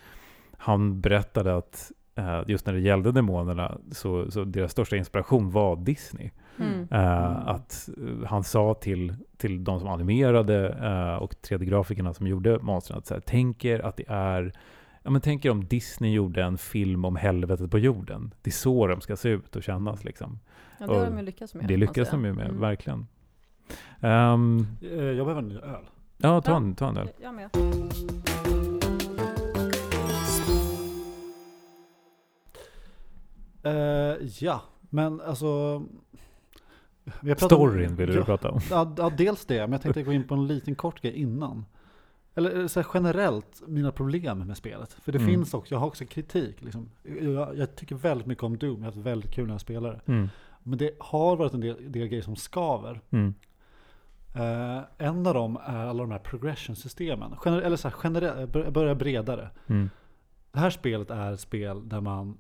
han berättade att eh, just när det gällde demonerna, så, så deras största inspiration var Disney. Mm. Eh, att eh, han sa till, till de som animerade eh, och 3D-grafikerna som gjorde monstren att så här, tänk er att det är Ja, men tänk er om Disney gjorde en film om helvetet på jorden. Det är så de ska se ut och kännas. Liksom. Ja, det har de ju lyckats med. det lyckas de ju med, Mm. verkligen. Eh, Jag behöver en ny öl. ja, ta en, ta en öl. Jag med. Eh, ja, men alltså... vi Storyn ville ja, du prata om. Ja, ja, dels det, men jag tänkte gå in på en liten kort grej innan. Eller eh, så här, generellt, mina problem med spelet. För det Mm. finns också, jag har också kritik. Liksom. Jag, jag tycker väldigt mycket om Doom, jag har haft väldigt kul när jag spelar. Mm. Men det har varit en del, del grejer som skaver. Mm. Eh, en av dem är alla de här progression-systemen. Gener- eller så här, generellt, bör- börja bredare. Mm. Det här spelet är ett spel där man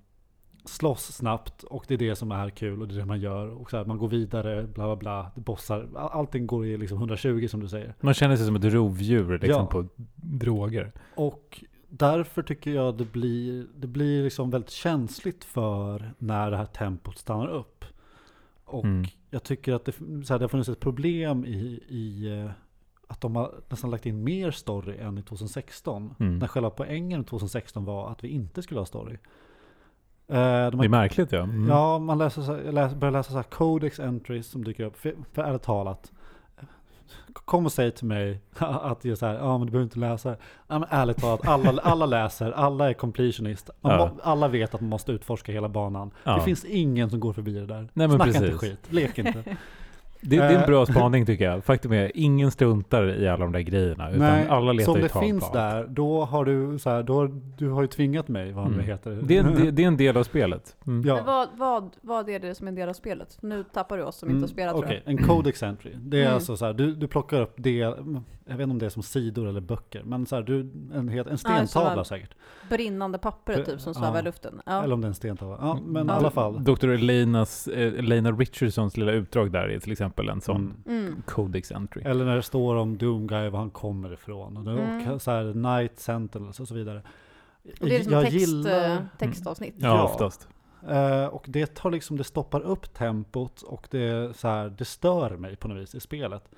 slåss snabbt och det är det som är kul och det är det man gör. Och så här, man går vidare, bla bla bla, bossar. All- Allting går i liksom 120 som du säger. Man känner sig som ett rovdjur liksom, Ja. på droger. Och därför tycker jag det blir, det blir liksom väldigt känsligt för när det här tempot stannar upp. Och Mm. jag tycker att det, så här, det har funnits ett problem i, i eh, att de har nästan lagt in mer story än i 2016. Mm. När själva poängen i 2016 var att vi inte skulle ha story. Eh, de Det är märkligt ja. Mm. Ja, man läser, så- läser, börjar läsa så här codex entries som dyker upp. För, för ärligt talat, kom och säg till mig *laughs* att jag så här, ja men du behöver inte läsa. Ja, men ärligt talat, alla, alla läser, alla är completionist. Ja. må- Alla vet att man måste utforska hela banan. Ja. Det finns ingen som går förbi det där. Nej, men Snacka precis. inte skit, lek inte. *laughs* Det, det är en Eh, bra spaning tycker jag. Faktum är, ingen struntar i alla de där grejerna. Utan Nej, alla letar så om ju det finns på allt. där, då har du så här, då, har- du har ju tvingat mig, vad Mm. heter. Det är, en, det, det är en del av spelet. Mm. Ja. Vad, vad, vad är det som är en del av spelet? Nu tappar du oss som inte har spelat Mm, Okej, tror jag. en codex entry. Det är Mm. alltså så här, du, du plockar upp del, jag vet inte om det är som sidor eller böcker, men så här, du, en, helt, en stentavla så- säkert. Brinnande papper typ som ja. svävar i luften. Ja. Eller om det är en stentavla. Ja, men i Ja. alla fall. Dr. Elenas, eh, Elena Richardsons lilla utdrag där är till exempel en sån Mm. Mm. codex entry. Eller när det står om Doomguy, var han kommer ifrån. Och, det, Mm. och så här, Night Sentinels och så vidare. Och det är liksom Jag text, gillar- eh, textavsnitt. Ja, Ja. oftast. Eh, och det tar liksom, det stoppar upp tempot och det, så här, det stör mig på något vis i spelet.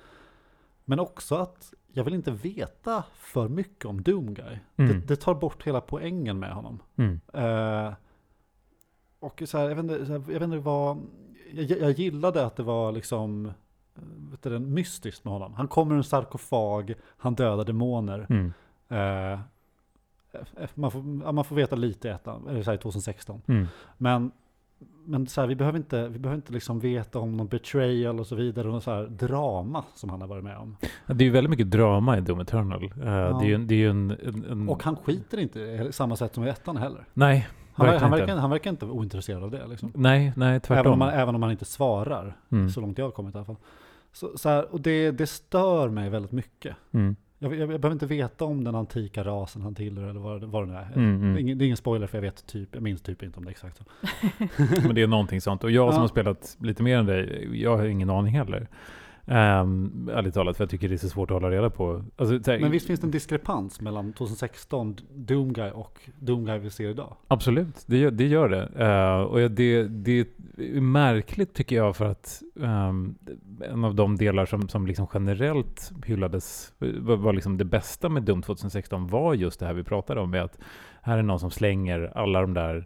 Men också att jag vill inte veta för mycket om Doomguy. Mm. Det, det tar bort hela poängen med honom. Mm. Eh, och så här, jag, vet inte, jag vet inte vad, jag, jag gillade att det var liksom, eh, vet du, mystiskt med honom. Han kommer ur en sarkofag, han dödar demoner. Mm. Eh, man, får, man får veta lite i ettan, eller så här, 2016. Mm. Men men så här, vi behöver inte, vi behöver inte liksom veta om någon betrayal och så vidare, och så här drama som han har varit med om. Ja, Det är ju väldigt mycket drama i Doom Eternal. Eh, Det är ju, det är en, en, en... Och han skiter inte i samma sätt som i ettan heller. nej, Han, ver- verkligen han, verkar, han verkar inte ointresserad av det liksom. Nej, nej, Även tvärtom. om, man, även om han inte svarar, Mm. så långt jag har kommit i alla fall. Så, så här, och det, det stör mig väldigt mycket. Mm. Jag, jag, behöver inte veta om den antika rasen han tillhör eller vad, vad det nu är. Mm, mm. Det, är ingen, det är ingen spoiler för jag vet typ, jag minns typ inte om det är exakt så. *laughs* Men det är någonting sånt. Och jag som Ja. har spelat lite mer än dig, jag har ingen aning heller. Um, ärligt talat, för jag tycker det är så svårt att hålla reda på. Alltså, så här, Men visst finns det en diskrepans mellan 2016 Doomguy och Doomguy vi ser idag? Absolut, det gör det. Gör det. Eh, och det, det är märkligt tycker jag för att ehm, en av de delar som, som liksom generellt hyllades, var, var liksom det bästa med Doom 2016 var just det här vi pratade om, med att här är någon som slänger alla de där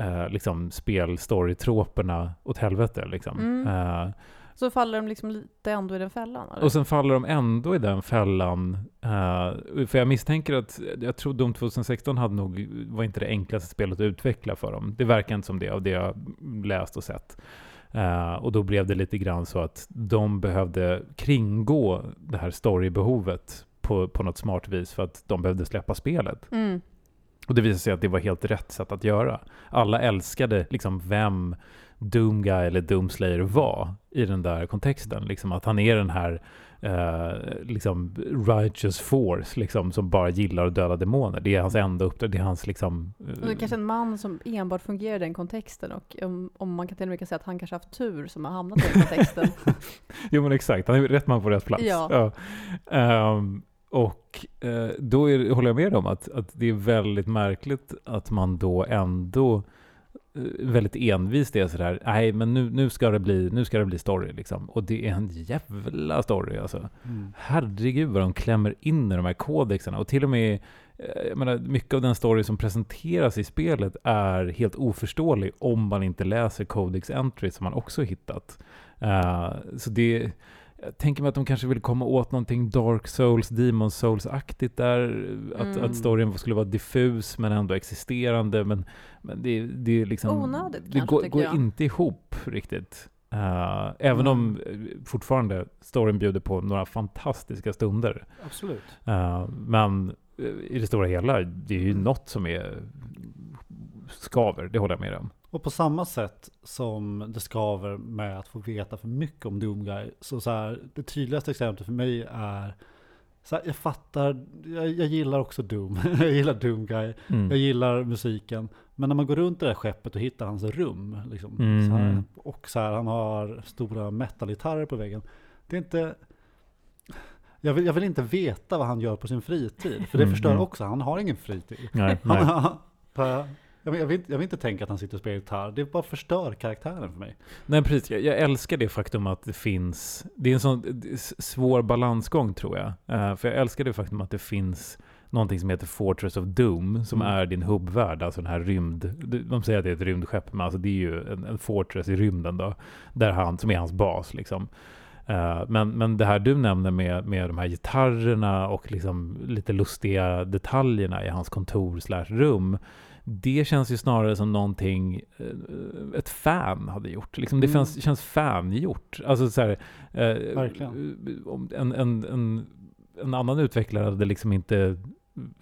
uh, liksom spel-story-troperna åt helvete. Liksom. Mm. Eh, Så faller de liksom lite ändå i den fällan? Eller? och sen faller de ändå i den fällan. eh, för jag misstänker att, jag tror Doom 2016 hade nog, var inte det enklaste spelet att utveckla för dem. Det verkar inte som det av det jag läst och sett. Eh, och då blev det lite grann så att de behövde kringgå det här storybehovet på, på något smart vis för att de behövde släppa spelet. Mm. Och det visade sig att det var helt rätt sätt att göra. Alla älskade liksom vem Doomguy eller Doomslayer var i den där kontexten. Liksom att han är den här eh, liksom righteous force liksom, som bara gillar att döda demoner. Det är hans enda uppdrag. Det är hans liksom... eh, det är kanske en man som enbart fungerar i den kontexten och om, om man kan till och med säga att han kanske haft tur som har hamnat i den kontexten. *laughs* Jo men exakt, han är rätt man på rätt plats. Ja. Ehm, och eh, då är, håller jag med om att, att det är väldigt märkligt att man då ändå väldigt envist är sådär, nej men nu, nu, ska det bli, nu ska det bli story liksom. Och det är en jävla story alltså. Herregud vad de klämmer in i de här kodexarna. Och till och med, eh, jag menar, mycket av den story som presenteras i spelet är helt oförståelig om man inte läser codex entry som man också hittat. Eh, så det, jag tänker mig att de kanske vill komma åt någonting Dark Souls, Demon Souls-aktigt där. Att, Mm. att storyn skulle vara diffus men ändå existerande. Men, men det, det är liksom... Onödigt Det kanske, går, går inte ihop riktigt. Eh, även om eh, fortfarande storyn bjuder på några fantastiska stunder. Absolut. Eh, men i det stora hela, det är ju Mm. något som är skaver, det håller jag med om. Och på samma sätt som det skaver med att få veta för mycket om Doomguy, så, så här, det tydligaste exemplet för mig är så här, jag fattar, jag, jag gillar också Doom, *laughs* jag gillar Doomguy, Mm. jag gillar musiken, men när man går runt det där skeppet och hittar hans rum, liksom, Mm. så här, och så här, han har stora metalgitarrer på väggen, det är inte, jag vill, jag vill inte veta vad han gör på sin fritid, för det Mm, förstör mm. också, han har ingen fritid. Nej, *laughs* nej. Jag, vill, jag, vill, jag vill inte tänka att han sitter och spelar gitarr. Det bara förstör karaktären för mig. nej, precis. Jag, jag älskar det faktum att det finns... Det är en sån svår balansgång tror jag. Eh, för jag älskar det faktum att det finns någonting som heter Fortress of Doom, som Mm. är din hubbvärld, alltså den här rymd... De säger att det är ett rymdskepp, men alltså det är ju en, en fortress i rymden då, där han, som är hans bas liksom. Eh, men, men det här du nämner med, med de här gitarrerna och liksom lite lustiga detaljerna i hans kontor slash rum, det känns ju snarare som någonting eh, ett fan hade gjort. Liksom det Mm. känns, känns fan-gjort. Alltså så här, eh, en, en, en, en annan utvecklare hade liksom inte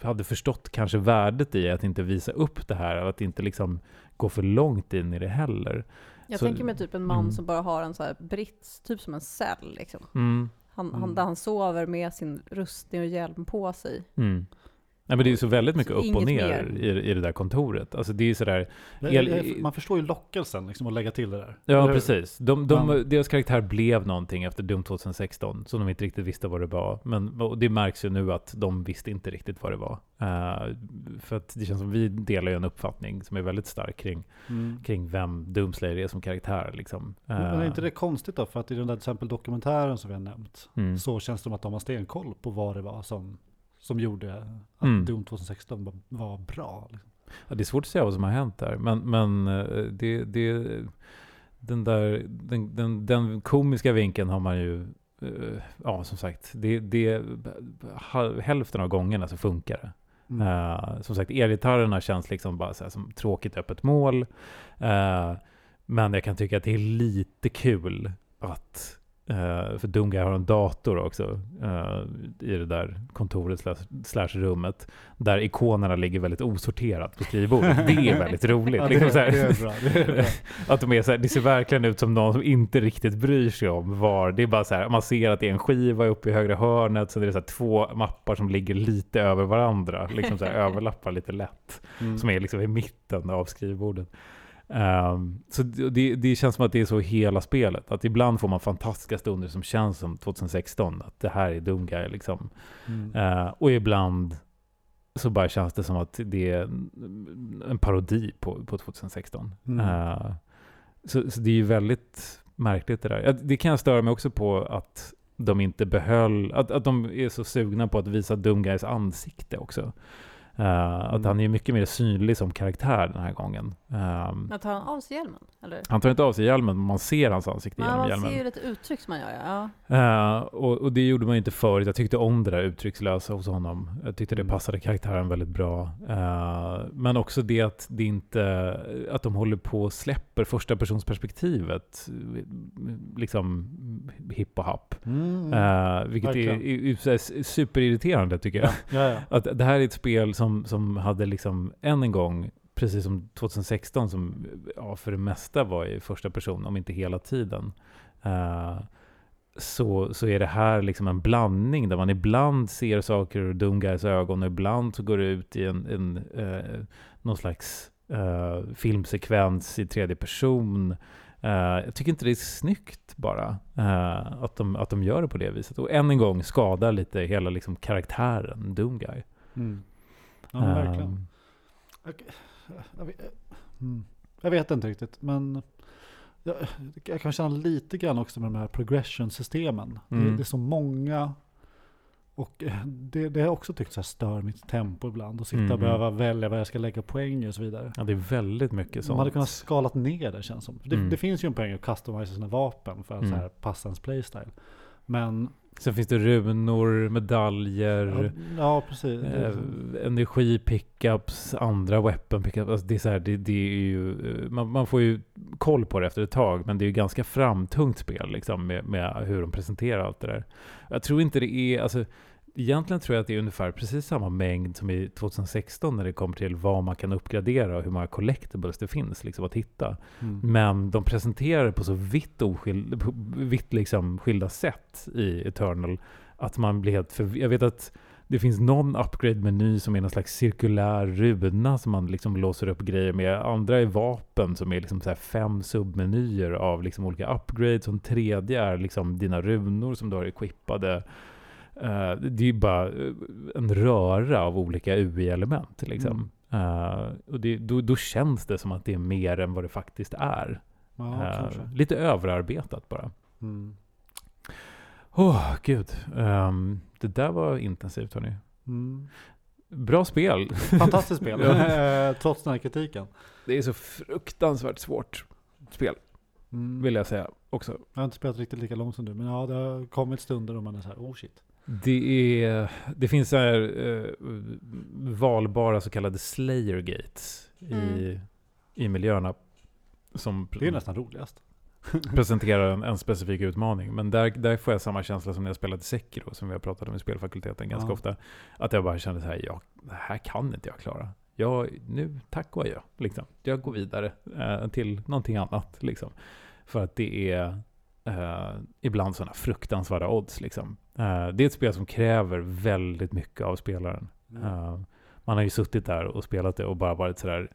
hade förstått kanske värdet i att inte visa upp det här, och att inte liksom gå för långt in i det heller. Jag Så- tänker mig typ en man mm. som bara har en så här brits, typ som en cell liksom. Mm. Han, Mm. han, där han sover med sin rustning och hjälm på sig. Nej, men det är ju så väldigt mycket Så upp och ner i, i det där kontoret. Alltså det är sådär, El- jag, man förstår ju lockelsen liksom att lägga till det där. Ja, precis. De, de, Ja. Deras karaktär blev någonting efter Doom 2016 som de inte riktigt visste vad det var. Men det märks ju nu att de visste inte riktigt vad det var. Eh, för att det känns som vi delar ju en uppfattning som är väldigt stark kring, Mm. kring vem Doomslayer är som karaktär. Liksom. Men är Eh, inte det konstigt då? För att i den där till exempel dokumentären som vi har nämnt, mm. så känns det som att de har stenkoll på vad det var som, som gjorde att Mm. Doom 2016 var, bra. Liksom. Ja, det är svårt att säga vad som har hänt där. Men, men eh, det, det, den, där, den, den, den komiska vinkeln har man ju eh, Ja, som sagt, det, det, hälften av gångerna så funkar det. Mm. Eh, som sagt, elgitarrerna känns liksom bara som tråkigt öppet mål. Eh, Men jag kan tycka att det är lite kul att Uh, för Dunga har en dator också uh, i det där kontoret slash, slash, rummet. Där ikonerna ligger väldigt osorterat på skrivbordet. Det är *laughs* väldigt roligt. ja, liksom det, det, är bra, det, är bra. *laughs* att de är så här, det ser verkligen ut som någon som inte riktigt bryr sig om var. Det är bara så här, man ser att det är en skiva uppe i högra hörnet. Så det är så här, två mappar som ligger lite över varandra. Liksom så här, *laughs* överlappar lite lätt. Mm. Som är liksom i mitten av skrivbordet. Um, så det, det, känns som att det är så hela spelet. Att ibland får man fantastiska stunder som känns som 2016. Att det här är dum guy liksom. Mm. Uh, och ibland så bara känns det som att det är en parodi på, på 2016. Mm. Uh, så, så, det är ju väldigt märkligt det där. Det kan jag störa mig också på att de inte behöll, att, att de är så sugna på att visa dum guys ansikte också. Uh, mm. Att han är mycket mer synlig som karaktär den här gången. Um, men tar han av sig hjälmen? Eller? Han tar inte av sig hjälmen, men man ser hans ansikte genom hjälmen. Man ser ju lite uttryck som man gör, ja. Uh, och, och, det gjorde man ju inte förut. Jag tyckte om det där uttryckslösa hos honom. Jag tyckte det mm. passade karaktären väldigt bra. Uh, men också det att det inte, att de håller på och släpper första personsperspektivet. Liksom hipp och happ. Mm. Uh, vilket är, är, är, superirriterande tycker jag. Ja, ja, ja. Att det här är ett spel som, som hade liksom än en gång precis som 2016 som ja, för det mesta var i första person, om inte hela tiden. Uh, så, så är det här liksom en blandning där man ibland ser saker ur Dungays ögon och ibland så går det ut i en, en uh, någon slags uh, filmsekvens i tredje person. Uh, jag tycker inte det är snyggt bara uh, att, de, att de gör det på det viset. Och än en gång skadar lite hela liksom, karaktären Doomguy. Mm. Ja, verkligen. Jag, vet, mm. jag vet inte riktigt, men jag, jag, kan känna lite grann också med de här progression-systemen. Mm. Det, det, är så många och eh, det, det har jag också tyckt så här stör mitt tempo ibland. Att sitta mm. och behöva välja vad jag ska lägga poäng i och så vidare. Ja, det är väldigt mycket sånt. Man hade kunnat skalat ner det känns som. Det, mm. det finns ju en poäng att customisa sina vapen för att mm. så här passa ens playstyle. Men Sen finns det runor, medaljer, ja, ja precis. Eh, energi-pickups, andra weapon pickups. Alltså det, är så här, det, det är ju, eh, man, man, får ju koll på det efter ett tag, men det är ju ganska framtungt spel liksom, med, med hur de presenterar allt det där. Jag tror inte det är, alltså, Egentligen tror jag att det är ungefär precis samma mängd som i 2016 när det kommer till vad man kan uppgradera och hur många collectibles det finns liksom, att hitta. Mm. Men de presenterar det på så vitt, oskild, vitt liksom, skilda sätt i Eternal att man blir helt för... Jag vet att det finns någon upgrade-meny som är någon slags cirkulär runa som man liksom låser upp grejer med. Andra är vapen som är liksom så fem submenyer av liksom olika upgrades. Och en tredje är liksom dina runor som du har equippade. Uh, det är ju bara eh, en röra av olika UI-element. Liksom. Mm. Uh, och det, då, då, känns det som att det är mer än vad det faktiskt är. Ja, uh, lite överarbetat bara. Mm. Oh, gud. Um, det där var intensivt hörni. Mm. Bra spel. Fantastiskt spel, *laughs* trots den här kritiken. Det är så fruktansvärt svårt spel. Mm. Vill jag säga också. Jag har inte spelat riktigt lika långt som du, men ja, det har kommit stunder då man är så här, oh shit. Det, är, det finns så här, eh, valbara så kallade slayer gates mm. i, i miljöerna. Som det är nästan roligast. *laughs* presenterar en, en, specifik utmaning. Men där, där får jag samma känsla som när jag spelade Sekiro, som vi har pratat om i spelfakulteten ganska ja. ofta. Att jag bara kände så här, ja, det här kan inte jag klara. Jag, nu, tack och adjö. Liksom. Jag går vidare eh, till någonting annat. Liksom. För att det är eh, ibland sådana fruktansvärda odds. Liksom. Uh, det är ett spel som kräver väldigt mycket av spelaren. Mm. Uh, man har ju suttit där och spelat det och bara varit sådär,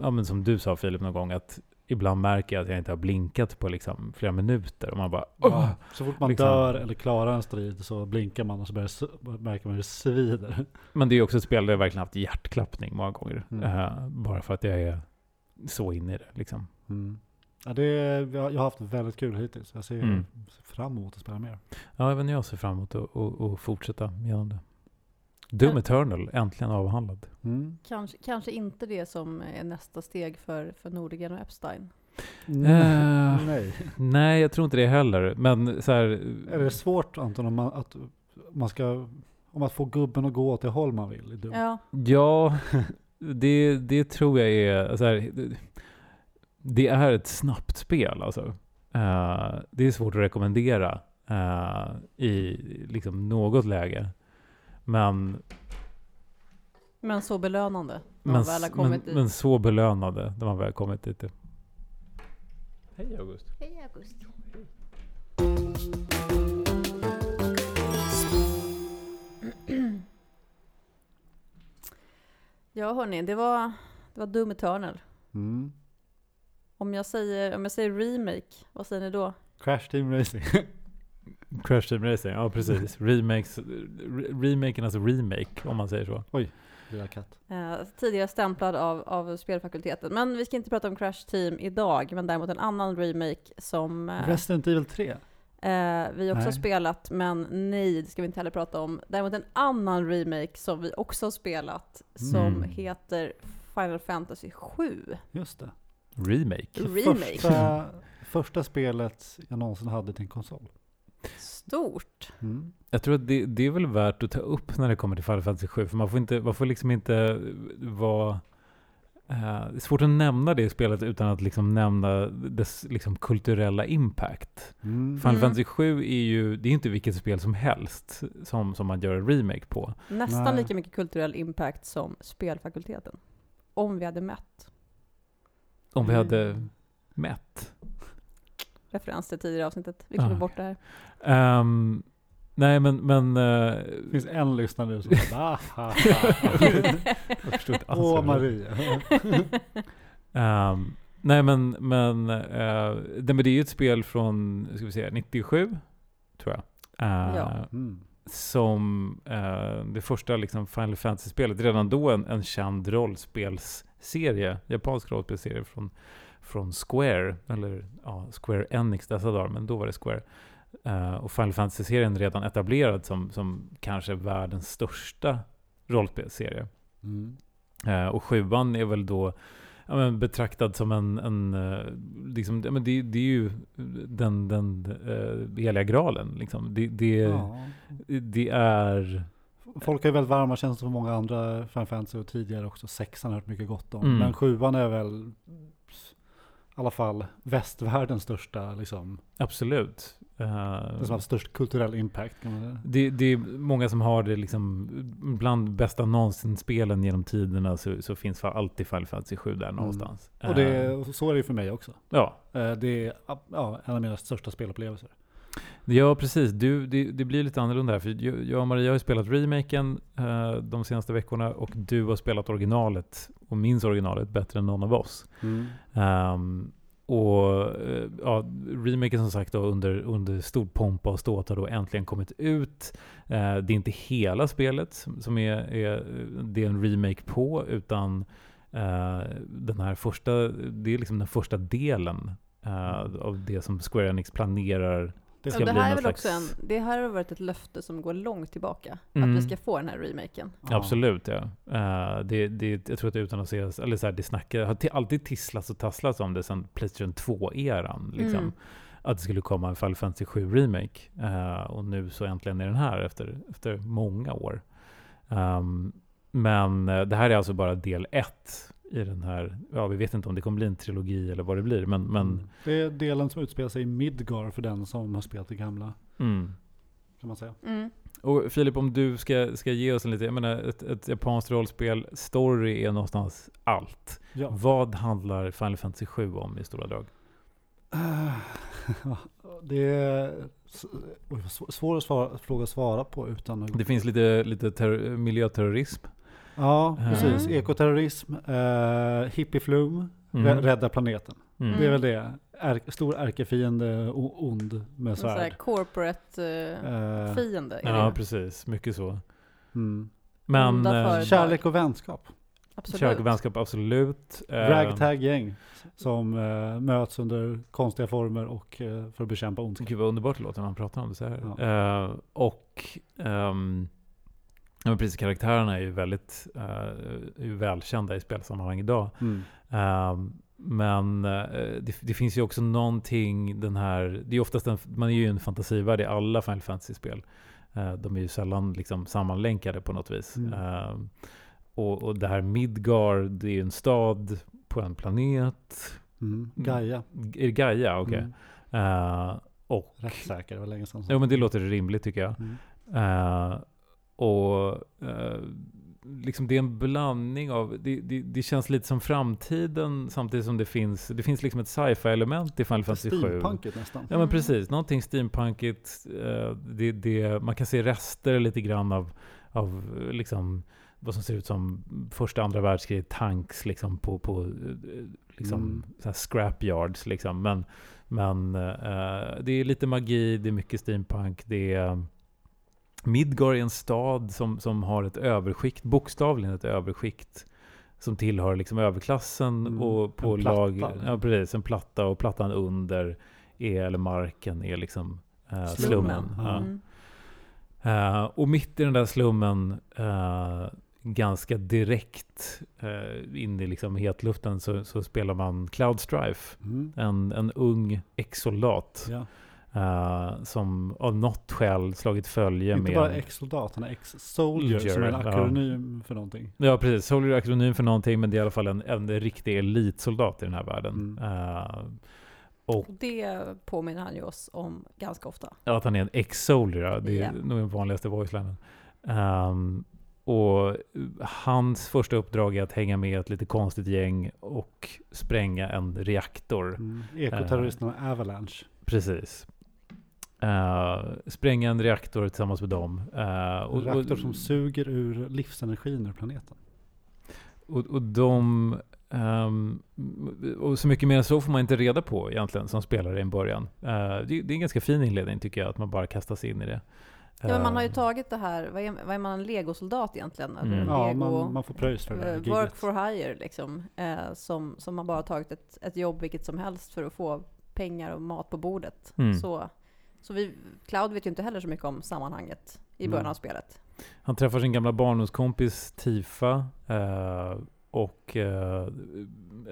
ja men som du sa Filip någon gång, att ibland märker jag att jag inte har blinkat på liksom flera minuter. Och man bara, ja, så fort man liksom. dör eller klarar en strid så blinkar man och så börjar, märker man hur det svider. *laughs* Men det är också ett spel där jag verkligen haft hjärtklappning många gånger. Mm. Uh, bara för att jag är så inne i det. Liksom. Mm. Ja, det, jag har haft väldigt kul hittills. Jag ser mm. fram emot att spela mer. Ja, även jag ser fram emot att och, och fortsätta genom det. Doom ja. Eternal, äntligen avhandlad. Mm. Kanske, kanske inte det som är nästa steg för, för Nordegren och Epstein. Uh, nej. nej, jag tror inte det heller. Men så här, Är det svårt Anton, om man, att man ska om att få gubben att gå åt det håll man vill? Ja, ja det, det tror jag är... Så här, det är ett snabbt spel alltså. Eh, det är svårt att rekommendera eh, i liksom något läge. Men, Men så belönande. När men, man väl har men, kommit dit. men så belönande när man väl kommit dit. Hej August. Hej August. Ja hörni, det var, det var Doom Eternal. Mm. Om jag, säger, om jag säger remake, vad säger ni då? Crash Team Racing. *laughs* Crash Team Racing, ja precis. Remakes, re- remaken alltså remake om man säger så. Lilla katt. Eh, tidigare stämplad av, av spelfakulteten. Men vi ska inte prata om Crash Team idag, men däremot en annan remake som eh, Resident Evil 3. eh, vi också har spelat, men nej, det ska vi inte heller prata om. Däremot en annan remake som vi också har spelat, som Mm. heter Final Fantasy 7. Just det. Remake. Det Remake. Första, första spelet jag någonsin hade till en konsol. Stort. Mm. Jag tror att det, det är väl värt att ta upp när det kommer till Final Fantasy 7, för man får, inte, man får liksom inte vara... eh, det är svårt att nämna det spelet utan att liksom nämna dess liksom kulturella impact. Mm. Final Mm. Fantasy 7 är ju, det är inte vilket spel som helst som, som man gör en remake på. Nästan Nej. lika mycket kulturell impact som spelfakulteten. Om vi hade mätt. Om vi Mm. hade mätt. Referens till tidigare avsnittet. Vi klipper Ah. bort det här. Ehm, nej, men... men eh, Det finns en lyssnare nu som bara, "Ah, ha, ha, *laughs* jag förstår inte alls Åh vad det är. Maria. *laughs* Ehm, nej men, men, eh, det, men det är ju ett spel från, ska vi säga, 97, tror jag. Eh, Ja. Mm. Som eh, det första liksom Final Fantasy-spelet. Redan då en, en känd rollspelsserie, japansk rollspelsserie från, från Square, eller ja, Square Enix dessa dagar, men då var det Square. Eh, och Final Fantasy-serien redan etablerad som, som kanske världens största rollspelsserie. Mm. Eh, och sjuan är väl då ja, men betraktad som en, en eh, liksom, ja, men det, det är ju den, den uh, heliga graalen. Liksom. Det, det, Ja. det är... Folk har ju väldigt varma känslor för många andra Final Fantasy och tidigare också. Sexan har jag hört mycket gott om. Mm. Men sjuan är väl i alla fall västvärldens största, liksom, Absolut. Eh, den som har störst kulturell impact. Kan man säga. det, det är många som har det liksom, bland bästa någonsin-spelen genom tiderna så, så finns alltid Final Fantasy 7 där någonstans. Och det, Eh, så är det ju för mig också. ja, Eh, Det är ja, en av mina största spelupplevelser. Ja, precis. Du, det, det blir lite annorlunda här. För jag och Maria har ju spelat remaken eh, de senaste veckorna och du har spelat originalet och minns originalet bättre än någon av oss. Ehm, och eh, ja, remaken som sagt då under, under stor pompa och ståt har då äntligen kommit ut. Eh, det är inte hela spelet som som är, är, det är en remake på, utan eh, den här första, det är liksom den första delen eh, av det som Square Enix planerar det Ja, ska det bli här är väl också slags- en, det här har varit ett löfte som går långt tillbaka. Mm. Att vi ska få den här remaken. Ja. Absolut, ja. Eh, det, det, jag tror att det utan att se, eller så här, det snackar, har ti- alltid tisslats och tasslats om det sedan Playstation 2-eran. Liksom. Mm. Att det skulle komma en Final Fantasy 7 Remake. Eh, och nu så äntligen är den här efter, efter många år. Ehm, men eh, det här är alltså bara del ett i den här, ja vi vet inte om det kommer bli en trilogi eller vad det blir, men, men Mm. Det är delen som utspelar sig i Midgar för den som har spelat det gamla. mm. Kan man säga. Mm. Och Filip, om du ska, ska ge oss en lite, jag menar ett, ett japanskt rollspel, story är någonstans allt. Ja. Vad handlar Final Fantasy 7 om i stora drag? *sighs* det är svår svår att svara, fråga att svara på utan att... Det finns lite, lite terror, miljöterrorism. Ja, Mm. precis. Ekoterrorism, uh, hippieflum, Mm. rä- rädda planeten. Mm. Det är väl det. Är, stor ärkefiende, o- ond med svärd. corporate eh, Eh, Ja, precis. Mycket så. mm. Men eh. Kärlek och vänskap. Absolut. kärlek och vänskap, absolut. Eh, Ragtag-gäng som eh, möts under konstiga former och eh, för att bekämpa ondska. Gud vad underbart det låter när man pratar om det så här. Ja. Eh, och ehm, ja, men precis, karaktärerna är ju väldigt är ju välkända i spelsammanhang idag. Mm. Ehm, men eh, det, det finns ju också någonting, den här, det är oftast en, man är ju en fantasivärld i alla Final Fantasy-spel. Eh, de är ju sällan liksom sammanlänkade på något vis. Mm. Ehm, och, och det här Midgard, det är ju en stad på en planet. Mm. Gaia. Är det Gaia? Okej. Mm. Eh, och... Rätt säker, det var länge sedan. Jo men det låter rimligt tycker jag. Och eh, liksom det är en blandning av, det, det, det känns lite som framtiden samtidigt som det finns, det finns liksom ett sci-fi element i Final Fantasy 7. Steampunkigt nästan. Ja men precis, någonting steampunkigt. eh, Det, det, man kan se rester lite grann av, av liksom vad som ser ut som första andra världskriget tanks liksom på, på eh, liksom Mm. scrapyards liksom. Men, men eh, det är lite magi, det är mycket steampunk, det är Midgar är en stad som, som har ett överskikt, bokstavligen ett överskikt som tillhör liksom överklassen Mm, och på en platta. lag, ja precis, en platta och plattan under är, eller marken är liksom eh, slummen. Slummen, Ja. Mm. Eh, och mitt i den där slummen, eh, ganska direkt uh, in i liksom hetluften, så, så spelar man Cloud Strife. Mm. En, en ung ex-soldat Ja. Eh, som av något skäl slagit följe Inte med... bara ex-soldat, han är ex-soldier som är en Ja. akronym för någonting. Ja, precis. Soldier är akronym för någonting, men det är i alla fall en, en riktig elitsoldat i den här världen. Mm. Eh, och det påminner han ju oss om ganska ofta. att han är en ex-soldier, ja, det är Ja. nog den vanligaste voicelinen. Um, och hans första uppdrag är att hänga med ett lite konstigt gäng och spränga en reaktor. Mm. Ekoterroristerna Avalanche. Precis. Eh, spränga en reaktor tillsammans med dem. Eh, En reaktor och, som suger ur livsenergin ur planeten. och, och de... ehm, och så mycket mer än så får man inte reda på egentligen som spelare i en början. Eh, det, det är en ganska fin inledning tycker jag, att man bara kastas in i det. Ja, men man har ju tagit det här, vad är, vad är man, en legosoldat egentligen? Mm. Ja, lego, man, man får pröjs för det där work for hire liksom. Eh, som, som man bara har tagit ett, ett jobb vilket som helst för att få pengar och mat på bordet. Mm. Så, så vi, Cloud vet ju inte heller så mycket om sammanhanget i början Mm. av spelet. Han träffar sin gamla barndomskompis Tifa eh, och eh,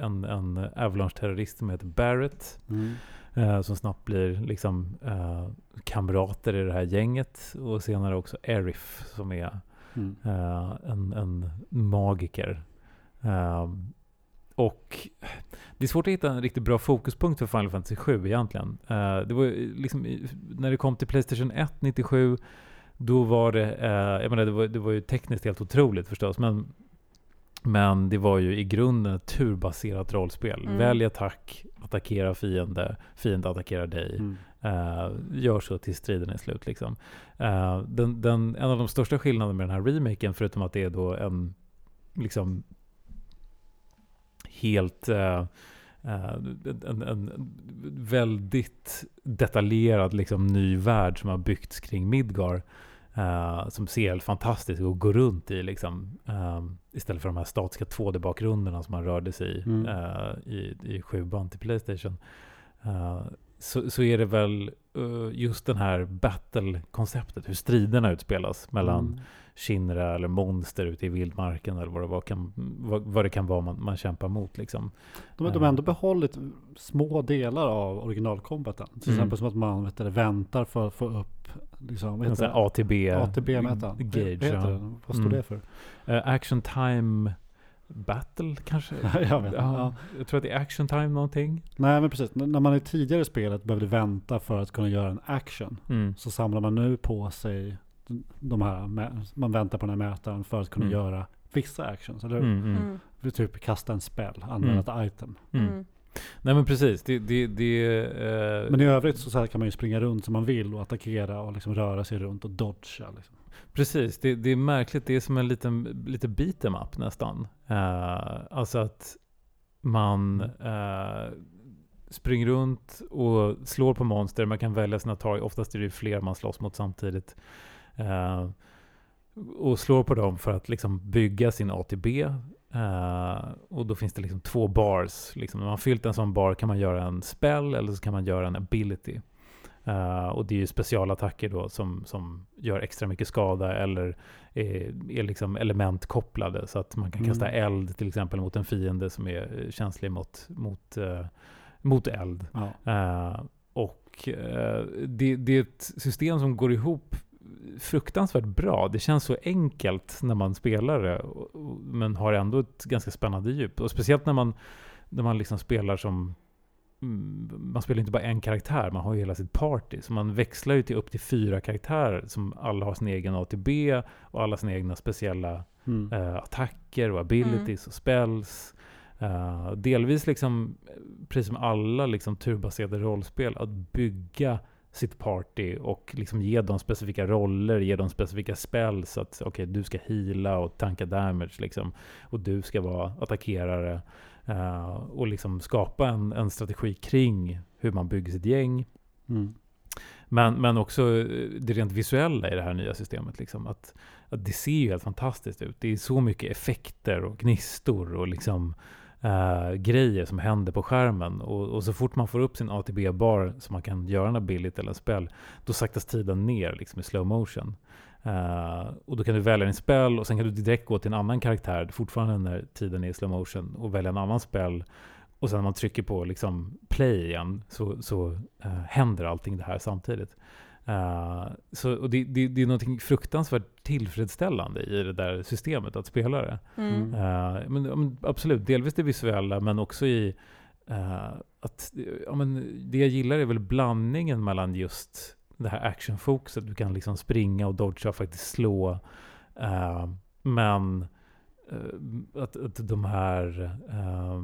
en, en Avalanche-terrorist som heter Barrett. Mm. Eh, som snabbt blir liksom eh, kamrater i det här gänget. Och senare också Erif som är Mm. eh, en, en magiker. Och det är svårt att hitta en riktigt bra fokuspunkt för Final Fantasy 7 egentligen. Eh, det var ju liksom, när det kom till Playstation 1 97 då var det, eh, jag menar det var, det var ju tekniskt helt otroligt förstås, men, men det var ju i grunden ett turbaserat rollspel. Mm. Välj attack, attackera fiende, fiende attackerar dig. Mm. Eh, gör så till striden är slut. Liksom. Eh, den, den, en av de största skillnaderna med den här remaken, förutom att det är då en liksom helt eh, eh, en, en väldigt detaljerad liksom, ny värld som har byggts kring Midgar. eh, som ser helt fantastisk ut att gå runt i. Liksom, eh, istället för de här statiska 2D-bakgrunderna som man rörde sig i Mm. eh, i, i sjuan till Playstation. Eh, så, så är det väl just den här battle-konceptet, hur striderna utspelas mellan Mm. Shinra eller monster ute i vildmarken eller vad det, var kan, vad, vad det kan vara man, man kämpar mot. Liksom. De, de har ändå behållit små delar av originalkombaten. Till Mm. exempel som att man vet du, väntar för att få upp liksom, En sån det? ATB, ATB-mätaren. gauge. Vad heter ja. det? Vad står Mm. det för? Eh, action time battle kanske? *laughs* jag vet ja, Ja. Jag tror att det är action time någonting. Nej men precis, N- när man i tidigare spelet behövde vänta för att kunna göra en action. Mm. Så samlar man nu på sig de här, man väntar på den här mätaren för att kunna Mm. göra vissa actions. Eller? Mm, mm. Mm. Typ kasta en spell, använda ett item. Mm. Mm. Nej men precis. Det, det, det, eh, Men i övrigt så, så här kan man ju springa runt som man vill och attackera och liksom röra sig runt och dodga. Liksom. Precis, det, det är märkligt. Det är som en liten lite beat em up nästan. Eh, alltså att man eh, springer runt och slår på monster. Man kan välja sina target. Oftast är det fler man slåss mot samtidigt. Eh, och slår på dem för att liksom bygga sin ATB. Eh, och då finns det liksom två bars. Liksom, när man har fyllt en sån bar kan man göra en spell eller så kan man göra en ability. Eh, och det är ju specialattacker då som, som gör extra mycket skada eller är, är liksom elementkopplade. Så att man kan Mm. kasta eld till exempel mot en fiende som är eh, känslig mot, mot, eh, mot eld. Ja. Eh, och det, det är ett system som går ihop fruktansvärt bra. Det känns så enkelt när man spelar det, men har ändå ett ganska spännande djup. Och speciellt när man där man liksom spelar som mm, man spelar inte bara en karaktär, man har ju hela sitt party. Så man växlar ju till upp till fyra karaktärer som alla har sin egen A till B och alla sina egna speciella Mm. eh, attacker och abilities och spells. Eh, delvis liksom, precis som alla liksom turbaserade rollspel, att bygga sitt party och liksom ge dem specifika roller, ge dem specifika spells. Att okej, du ska heala och tanka damage liksom. Och du ska vara attackerare. eh, och liksom skapa en, en strategi kring hur man bygger sitt gäng. Mm. Men, men också eh, det rent visuella i det här nya systemet. Liksom, att, att det ser ju helt fantastiskt ut. Det är så mycket effekter och gnistor och liksom, eh, grejer som händer på skärmen. Och, och så fort man får upp sin ATB-bar så man kan göra något billigt eller en spel, då saktas tiden ner liksom, i slow motion. Eh, och då kan du välja din spel och sen kan du direkt gå till en annan karaktär, fortfarande när tiden är i slow motion, och välja en annan spel. Och sen när man trycker på liksom play igen så, så eh, händer allting det här samtidigt. Eh, så, och det, det, det är något fruktansvärt tillfredsställande i det där systemet att spela det. Mm. Eh, men, absolut, delvis det visuella men också i eh, att ja, men det jag gillar är väl blandningen mellan just det här actionfokuset. Du kan liksom springa och dodga och faktiskt slå. Men att, att de här eh,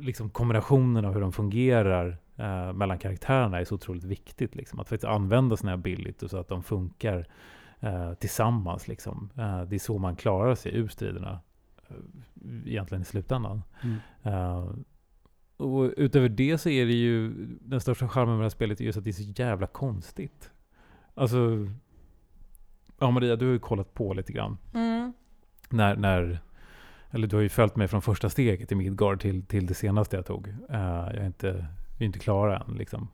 liksom kombinationerna av hur de fungerar eh, mellan karaktärerna är så otroligt viktigt. Liksom. Att faktiskt använda sina abilities så att de funkar eh, tillsammans. Liksom. Eh, det är så man klarar sig ur striderna eh, egentligen i slutändan. Mm. Eh, och utöver det så är det ju den största charmen med det här spelet är just att det är så jävla konstigt. Alltså, ja Maria, du har ju kollat på lite grann. Mm. När, när, eller du har ju följt mig från första steget i Midgard till, till det senaste jag tog. Eh, jag är inte, vi är inte klara än liksom.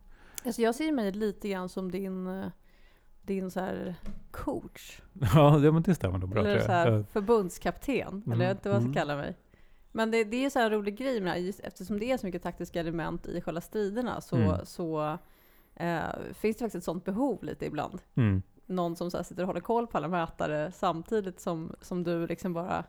Alltså jag ser mig lite grann som din, eh, din så här coach. *laughs* ja, det- men det stämmer nog bra eller så här förbundskapten. Mm, Eller jag vet inte vad jag ska mm. kalla mig. Men det, det är så här en rolig grej med det här, just eftersom det är så mycket taktiska element i själva striderna så, Mm. så eh, finns det faktiskt ett sånt behov lite ibland. Mm. Någon som så sitter och håller koll på alla mätare samtidigt som, som du liksom bara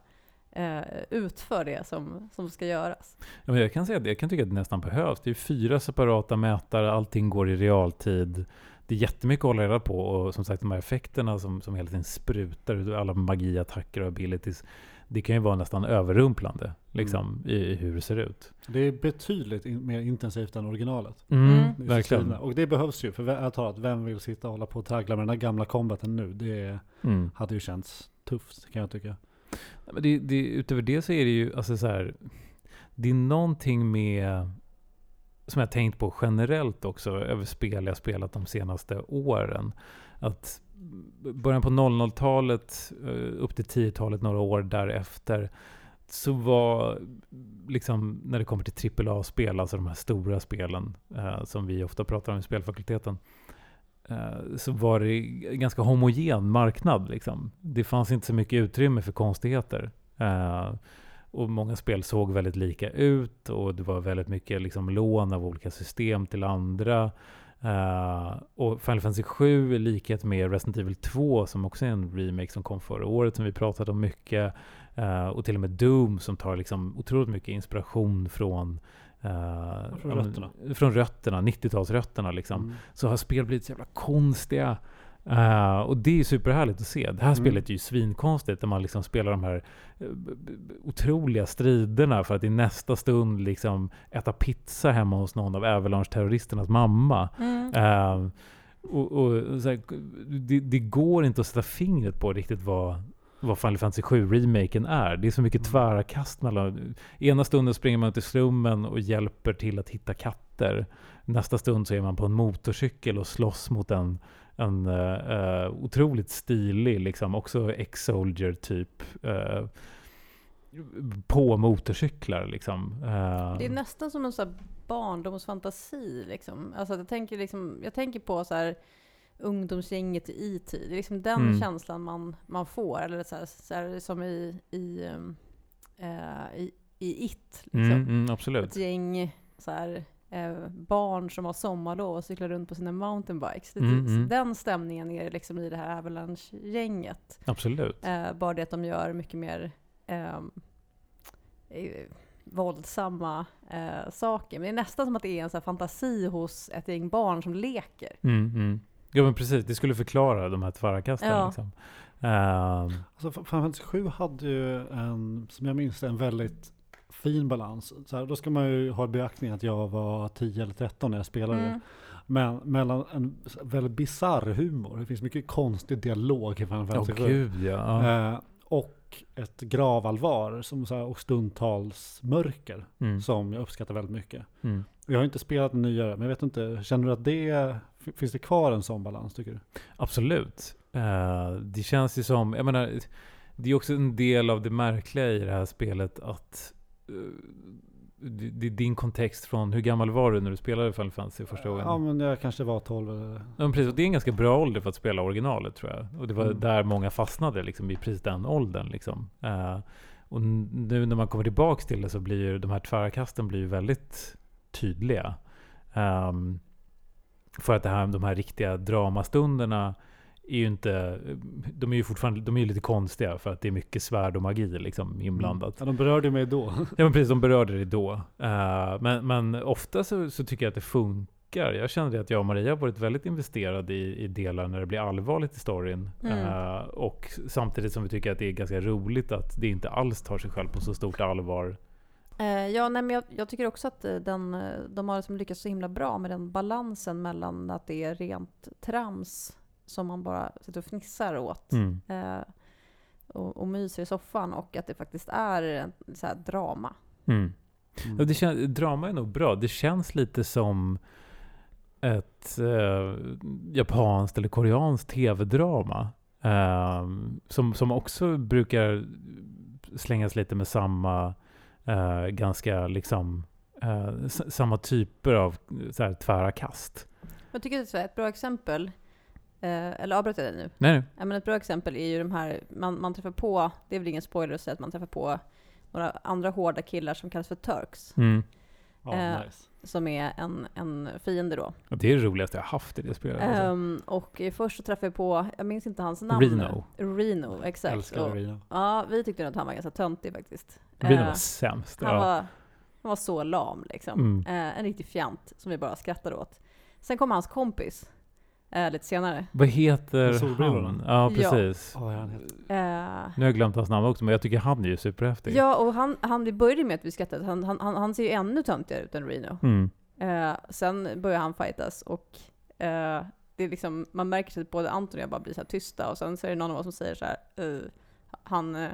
eh, utför det som, som ska göras. Ja, men jag kan säga att jag kan tycka att det nästan behövs. Det är fyra separata mätare, allting går i realtid. Det är jättemycket att hålla reda på och som sagt de här effekterna som, som hela tiden sprutar ut, alla magiattacker och abilities. Det kan ju vara nästan överrumplande liksom, i, i hur det ser ut. Det är betydligt in, mer intensivt än originalet. Mm. i Verkligen. Och det behövs ju, för jag tar att vem vill sitta och hålla på och traggla med den här gamla combaten nu? Det Mm. hade ju känts tufft kan jag tycka. Men det, det, utöver det så är det ju, alltså så här, det är någonting med, som jag tänkt på generellt också, över spel jag spelat de senaste åren. Att början på 00-talet, eh, upp till 10-talet, några år därefter, så var, liksom, när det kommer till AAA-spel, alltså de här stora spelen, eh, som vi ofta pratar om i spelfakulteten, eh, Eh, så var det ganska homogen marknad. Liksom. Det fanns inte så mycket utrymme för konstigheter. Eh, och många spel såg väldigt lika ut och det var väldigt mycket liksom, lån av olika system till andra. Eh, och Final Fantasy 7 i likhet med Resident Evil 2 som också är en remake som kom förra året som vi pratat om mycket. eh, och till och med Doom som tar liksom otroligt mycket inspiration från eh, Från rötterna. Från rötterna, 90-talsrötterna liksom Mm. så har spel blivit så jävla konstiga. Eh, och det är superhärligt att se. Det här Mm. spelet är ju svinkonstigt där man liksom spelar de här eh, otroliga striderna för att i nästa stund liksom äta pizza hemma hos någon av Avalanche-terroristernas mamma. Eh, och, och, så här, det, det går inte att sätta fingret på riktigt vad, vad Final Fantasy 7-remaken är. Det är så mycket Mm. tvära kast mellan... Ena stunden springer man ut i slummen och hjälper till att hitta katter. Nästa stund så är man på en motorcykel och slåss mot en, en eh, otroligt stilig, liksom, också ex-soldier typ. eh, på motorcyklar liksom. Eh, Det är nästan som en sån här barndomsfantasi. Liksom. Alltså, jag, tänker liksom, jag tänker på så här, ungdomsgänget i IT. Det är liksom den Mm. känslan man, man får. Eller så här, så här, som i, i, um, eh, i, i It. Liksom. mm, mm. Ett gäng så här, eh, barn som har sommarlov och cyklar runt på sina mountainbikes. Det, Mm, mm. Den stämningen är det liksom i det här Avalanche-gänget. Absolut. Eh, bara det att de gör mycket mer... ehm, eh, våldsamma eh, saker. Men det är nästan som att det är en så fantasi hos ett gäng barn som leker. Mm, mm. Ja men precis, det skulle förklara de här tvärkasten. Ja. Liksom. Ehm, Alltså, Final Fantasy 7 hade ju en, som jag minns en väldigt fin balans. Så här, då ska man ju ha i beaktning att jag var 10 eller 13 när jag spelade. Mm. Men mellan en väldigt bisarr humor, det finns mycket konstig dialog i Final Fantasy 7. gud ja. ja. Och ett gravallvar som, så här, och stundtals mörker Mm, som jag uppskattar väldigt mycket. mm. Jag har inte spelat den nyare, men jag vet inte, känner du att det, finns det kvar en sån balans tycker du? Absolut. Eh, det känns ju som, jag menar, det är också en del av det märkliga i det här spelet att är din kontext från, hur gammal var du när du spelade Final Fantasy första gången? Ja men jag kanske var 12 eller... Ja, precis, och det är en ganska bra ålder för att spela originalet tror jag. Och det var Mm. där många fastnade, liksom, i precis den åldern. Liksom. Eh, och nu när man kommer tillbaks till det så blir ju de här tvärkasten blir ju väldigt tydliga. Ehm, för att det här, de här riktiga dramastunderna är ju inte, de är ju fortfarande, de är ju lite konstiga för att det är mycket svärd och magi liksom inblandat. Ja, de berörde mig då. Ja men precis, de berörde det då. Eh, men, men ofta så, så tycker jag att det funkar. Jag kände att jag och Maria har varit väldigt investerade i, i delar när det blir allvarligt i storyn. Mm. Eh, och samtidigt som vi tycker att det är ganska roligt att det inte alls tar sig själv på så stort allvar. Eh, ja, nej, men jag, jag tycker också att den, de har liksom lyckats så himla bra med den balansen mellan att det är rent trams som man bara sitter och fnissar åt Mm. eh, och, och myser i soffan och att det faktiskt är en så här drama. Mm. Mm. Och det kän, drama är nog bra. Det känns lite som ett eh, japanskt eller koreanskt tv-drama. Eh, som, som också brukar slängas lite med samma, eh, ganska liksom, eh, samma typer av så här, tvära kast. Jag tycker att det är ett bra exempel, eh, eller avbröt jag dig nu? Nej, nej. Ja, men ett bra exempel är ju de här, man, man träffar på, det är väl ingen spoiler att säga att man träffar på några andra hårda killar som kallas för Turks, Mm. Ja, eh, nice. som är en, en fiende då. Och det är det roligaste jag har haft i det spelet. Alltså. Ehm, och eh, först så träffade jag på, jag minns inte hans namn. Reno. Reno, exakt. Älskar Och, Arena. ja, vi tyckte nog att han var ganska töntig faktiskt. Reno Eh, var sämst. han, Ja. var, han var så lam liksom. Mm. Eh, en riktig fjant som vi bara skrattade åt. Sen kom hans kompis eh, lite senare. Vad heter han? Ja, precis. Ja, han Eh, Nu har jag glömt hans namn också, men jag tycker han är ju superhäftig. ja, och han, han, vi började med att vi skrattade. Han, han, han, han ser ju ännu töntigare ut än Reno. Mm. Eh, sen börjar han fightas och eh, det är liksom, man märker att både Anton och jag bara blir så här tysta och sen så är det någon av oss som säger så här, "Eh, han, eh,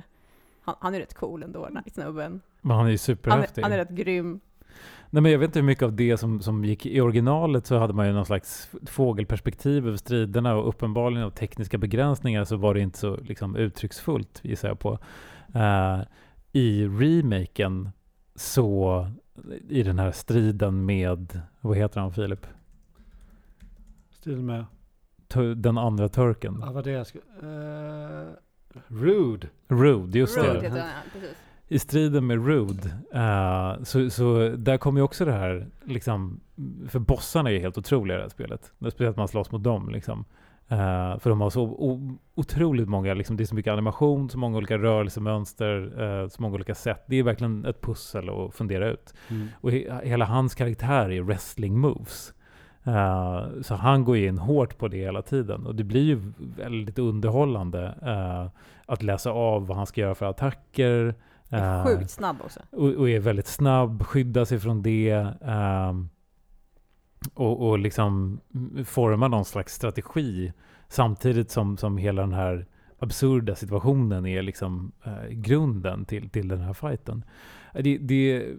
han, han är rätt cool ändå, den här snubben. Men han är ju Han superhäftig. han är rätt grym. Nej, men jag vet inte hur mycket av det som, som gick i originalet så hade man ju någon slags fågelperspektiv över striderna och uppenbarligen av tekniska begränsningar så var det inte så liksom, uttrycksfullt gissar jag på. Eh, I remaken så i den här striden med, vad heter han Filip? Stil med... Den andra turken. Ja, vad det jag skulle... Uh, rude. Rude, just Road det. heter han, precis. I striden med Rude, eh, så, så där kommer ju också det här, liksom, för bossarna är ju helt otroliga i det här spelet. Speciellt när man slåss mot dem. Liksom. Eh, för de har så o, otroligt många, liksom, det är så mycket animation, så många olika rörelsemönster, eh, så många olika sätt. Det är verkligen ett pussel att fundera ut. Mm. Och he, hela hans karaktär är wrestling moves. Eh, så han går in hårt på det hela tiden. Och det blir ju väldigt underhållande att läsa av vad han ska göra för attacker. Är Eh, Sjukt snabb också. och, och är väldigt snabb, skyddar sig från det. ehm, och, och liksom formar någon slags strategi samtidigt som, som hela den här absurda situationen är liksom eh, grunden till, till den här fighten. Det, det,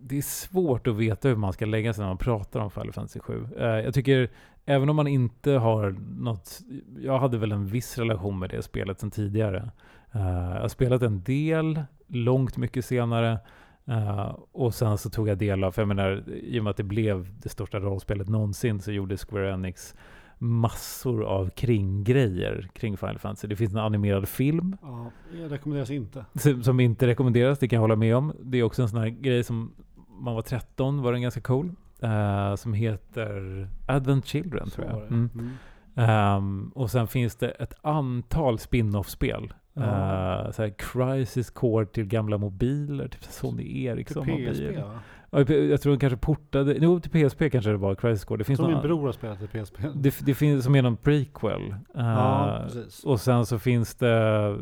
det är svårt att veta hur man ska lägga sig när man pratar om Final Fantasy 7. Eh, jag tycker, även om man inte har något... Jag hade väl en viss relation med det spelet sedan tidigare. Eh, jag har spelat en del, långt mycket senare. Eh, och sen så tog jag del av, för jag menar, i och med att det blev det största rollspelet någonsin så gjorde Square Enix massor av kringgrejer kring Final Fantasy. Det finns en animerad film Ja, det rekommenderas inte. som, inte rekommenderas, det kan jag hålla med om. Det är också en sån här grej som, man var 13 var den ganska cool. eh, som heter Advent Children tror Så var jag. Mm. Mm. Ehm, och sen finns det ett antal spin-off-spel Ja. Uh, så här Crisis Core till gamla mobiler, typ Sony Till Ericsson PSP mobil. va? Ja, jag tror de kanske portade, jo till PSP kanske det var Crisis Core. Det Jag finns min någon, bror har spelat till PSP. det, det finns som är någon prequel. Uh, Ja, precis. och sen så finns det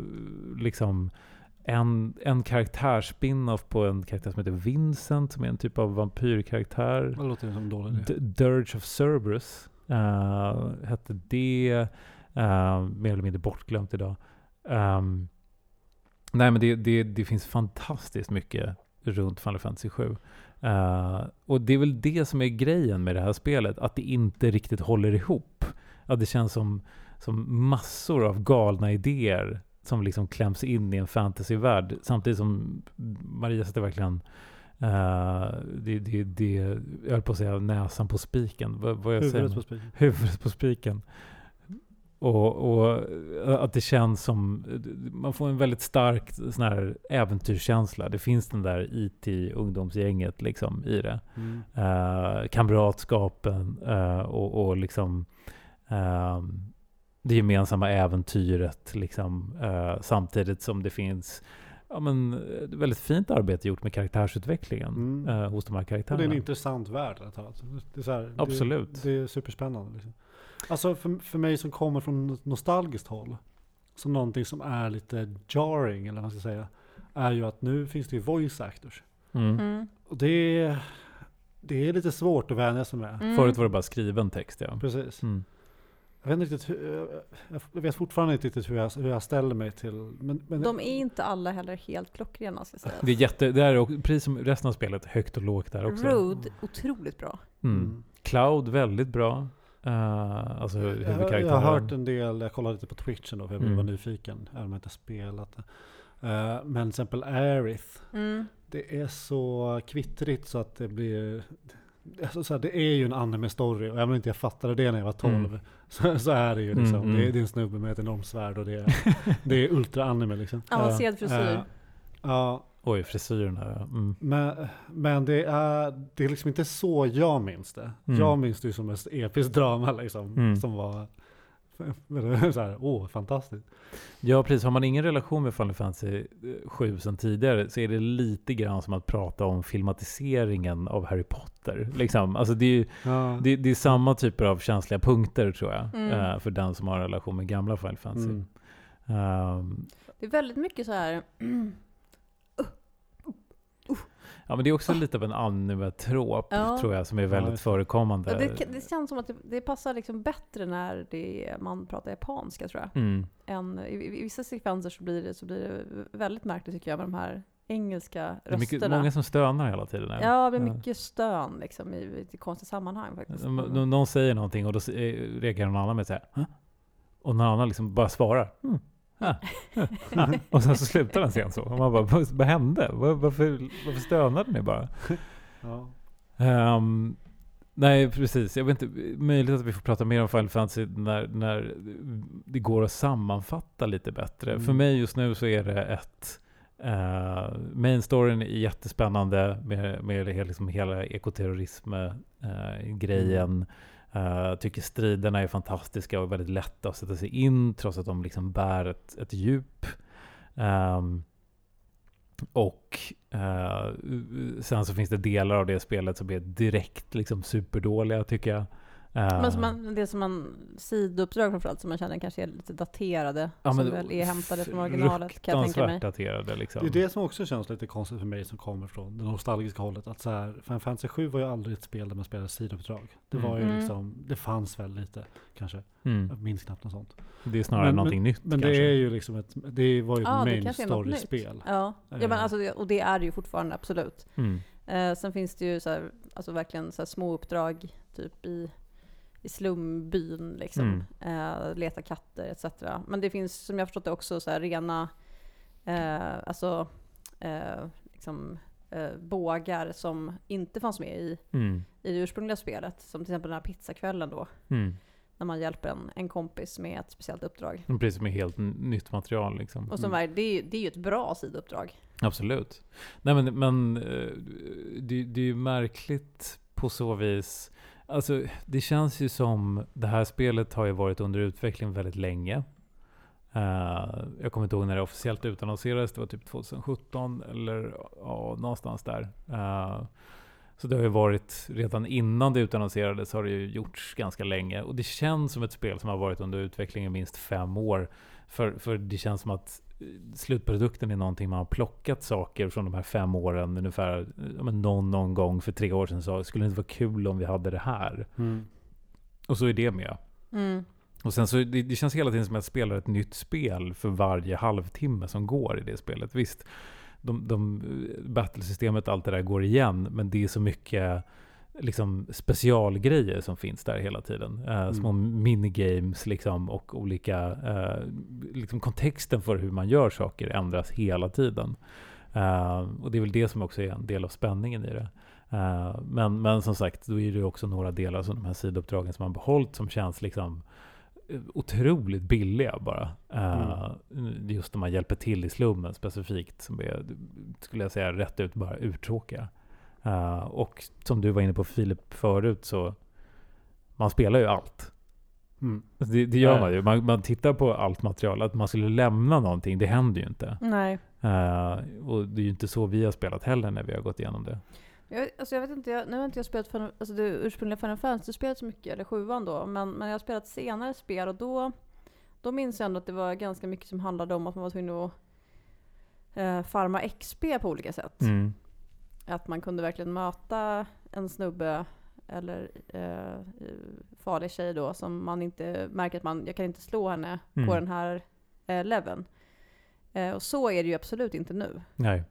liksom en, en karaktär-spin-off på en karaktär som heter Vincent, som är en typ av vampyrkaraktär. Det låter som dålig. D- Dirge of Cerberus uh, hette det. Uh, mer eller mindre bortglömt idag. Um, nej men det, det, det finns fantastiskt mycket runt Final Fantasy 7. Uh, och det är väl det som är grejen med det här spelet, att det inte riktigt håller ihop. Att det känns som, som massor av galna idéer som liksom kläms in i en fantasyvärld. Samtidigt som Maria sätter verkligen Uh, det, det, det, jag höll på att säga näsan på spiken. Vad, vad jag säger Huvudet nu? på spiken. Huvudet på spiken. Och, och att det känns som, man får en väldigt stark sån här äventyrskänsla. Det finns den där IT-ungdomsgänget liksom i det. Mm. Uh, kamratskapen uh, och, och liksom ehm, det gemensamma äventyret liksom, eh, samtidigt som det finns ja, men, väldigt fint arbete gjort med karaktärsutvecklingen Mm. eh, hos de här Och karaktärerna. det är en intressant värld att ha. Det är här, Absolut. Det, det är superspännande. Liksom. Alltså för, för mig som kommer från ett nostalgiskt håll. Så någonting som är lite jarring, eller vad man ska säga. Är ju att nu finns det ju voice actors. Mm. Mm. Och det är, det är lite svårt att vänja sig med. Mm. Förut var det bara skriven text, ja. Precis. Mm. Jag vet, inte riktigt hur, jag vet fortfarande inte riktigt hur jag, hur jag ställer mig till... Men, men, De är inte alla heller helt klockrena ska sägas. Det är jätte, det är också, precis som resten av spelet, högt och lågt där också. Road, otroligt bra. Mm. Mm. Cloud, väldigt bra. Uh, alltså Jag, huvudkaraktären. jag har hört en del, jag kollade lite på Twitchen då, för jag Mm. var nyfiken, även om jag inte spelat det. Eh, men till exempel Aerith, Mm. det är så kvittrigt så att det blir... Alltså, så här, det är ju en anime-story och även om inte jag fattade det när jag var 12 Mm. *laughs* så, så är det ju liksom. Mm, mm. Det, är, det är en snubbe med ett enormt svärd och det är, *laughs* det är ultra-anime liksom. Avancerad frisyr. Eh, Ja, Oj, frisyrerna. ja. Mm. men, men det, är, det är liksom inte så jag minns det. Mm. Jag minns det ju som ett episkt drama liksom. Mm. Som var *laughs* så här, åh, fantastiskt. Ja, precis. Har man ingen relation med Final Fantasy 7 sedan tidigare så är det lite grann som att prata om filmatiseringen av Harry Potter. Liksom. Alltså det, är, ju- Ja. det, det är samma typer av känsliga punkter tror jag. Mm. eh, för den som har en relation med gamla Final Fantasy. Mm. Ehm, Det är väldigt mycket så här. *clears throat* ja, men det är också lite av en anime-trop Ja. tror jag som är väldigt det. förekommande. Ja, det, det känns som att det, det passar liksom bättre när det, man pratar japanska tror jag. Mm. Än, i, I vissa sekvenser så blir, det, så blir det väldigt märkligt tycker jag med de här engelska Det är mycket, rösterna. många som stönar hela tiden. här. Ja, det är Ja. mycket stön liksom, i, i ett konstigt sammanhang faktiskt. Om Någon säger någonting och då eh, reagerar någon annan med så här. "Hä?" Och någon annan liksom bara svarar. Mm. Ah, ah, ah." Och sen så slutar den sen så. Och man bara, vad, vad hände? Var, varför, varför stönade ni bara? *laughs* Ja. Ehm, nej, precis. Jag vet inte, möjligt att vi får prata mer om Final Fantasy när, när det går att sammanfatta lite bättre. Mm. För mig just nu så är det ett Uh, main storyn är jättespännande med, med hela, liksom hela ekoterrorism-grejen. Uh, Eh, tycker striderna är fantastiska och väldigt lätta att sätta sig in trots att de liksom bär ett, ett djup. Um, och uh, sen så finns det delar av det spelet som är direkt liksom superdåliga tycker jag. Eh, Men som man, det är som man sidouppdrag framförallt som man känner kanske är lite daterade. ja, som men väl är hämtade från originalet kan jag tänka mig. daterade liksom. Det är det som också känns lite konstigt för mig som kommer från det nostalgiska hållet. Att så här, Final Fantasy 7 var ju aldrig ett spel där man spelade sidouppdrag. Det var ju Mm. liksom, det fanns väl lite kanske. Mm. Jag minns knappt något sånt. Det är snarare Men- någonting nytt Men kanske. det är ju liksom ett, det var ju ett Ja, main story-spel. Ja, ja men Eh. alltså, och det är det ju fortfarande absolut. Mm. Eh, sen finns det ju så här, alltså verkligen så här små uppdrag typ i, i slumbyn, liksom. Eh, leta katter etc. Men det finns, som jag förstått det, också så rena eh, alltså, eh, liksom, eh, bågar som inte fanns med i, Mm. i det ursprungliga spelet. Som till exempel den här pizzakvällen då, Mm. när man hjälper en, en kompis med ett speciellt uppdrag. Precis är helt nytt material liksom. Och som är, det, är, ju- det är ju ett bra sidouppdrag. Absolut. Nej men, men eh, det, det är ju märkligt på så vis. Alltså det känns ju som det här spelet har ju varit under utveckling väldigt länge. Uh, jag kommer inte ihåg när det officiellt utannonserades. Det var typ 2017 eller ja, någonstans där. Uh, så det har ju varit, redan innan det utannonserades har det ju gjorts ganska länge. Och det känns som ett spel som har varit under utveckling i minst fem år. För, för det känns som att slutprodukten är någonting man har plockat saker från de här fem åren. Ungefär någon, någon gång för tre år sedan sa skulle det inte vara kul om vi hade det här? Mm. Och så är det med. Mm. Och sen så det, det känns hela tiden som att jag spelar ett nytt spel för varje halvtimme som går i det spelet. Visst, de, de, battlesystemet, allt det där går igen, men det är så mycket liksom specialgrejer som finns där hela tiden. Mm. Små minigames liksom och olika, eh, liksom kontexten för hur man gör saker ändras hela tiden. Eh, och det är väl det som också är en del av spänningen i det. Men, men som sagt, då är det ju också några delar som de här sidouppdragen som man behållit som känns liksom otroligt billiga bara. Eh, Just när man hjälper till i slummen specifikt, som är, skulle jag säga, rätt ut bara uttråkiga. Eh, och som du var inne på Filip förut, så man spelar ju allt. Mm. Det, det gör man ju. Man, man tittar på allt material. Att man skulle lämna någonting, det händer ju inte. Nej. Eh, och det är ju inte så vi har spelat heller när vi har gått igenom det. Jag, alltså jag vet inte, jag, nu har inte jag spelat Final, alltså det ursprungliga Final Fantasy-spelet så mycket, eller sjuan då, men, men jag har spelat senare spel och då, då minns jag ändå att det var ganska mycket som handlade om att man var tvungen att eh, farma XP på olika sätt. Mm. Att man kunde verkligen möta en snubbe eller eh, farlig tjej då som man inte märker att man, jag kan inte slå henne Mm. på den här eh, leveln. Eh, och så är det ju absolut inte nu. Nej.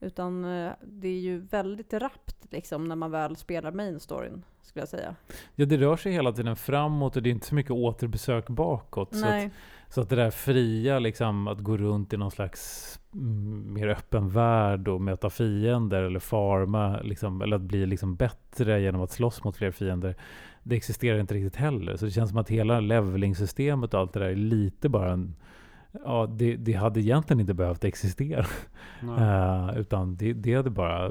Utan eh, det är ju väldigt rappt liksom när man väl spelar main storyn, skulle jag säga. Ja, det rör sig hela tiden framåt och det är inte så mycket återbesök bakåt. Så att, Nej. så att det där fria, liksom, att gå runt i någon slags mm, mer öppen värld och möta fiender eller farma, liksom, eller att bli liksom bättre genom att slåss mot fler fiender. Det existerar inte riktigt heller. Så det känns som att hela levelingsystemet och allt det där är lite bara en... Ja, det, det hade egentligen inte behövt existera. Eh, utan det, det hade bara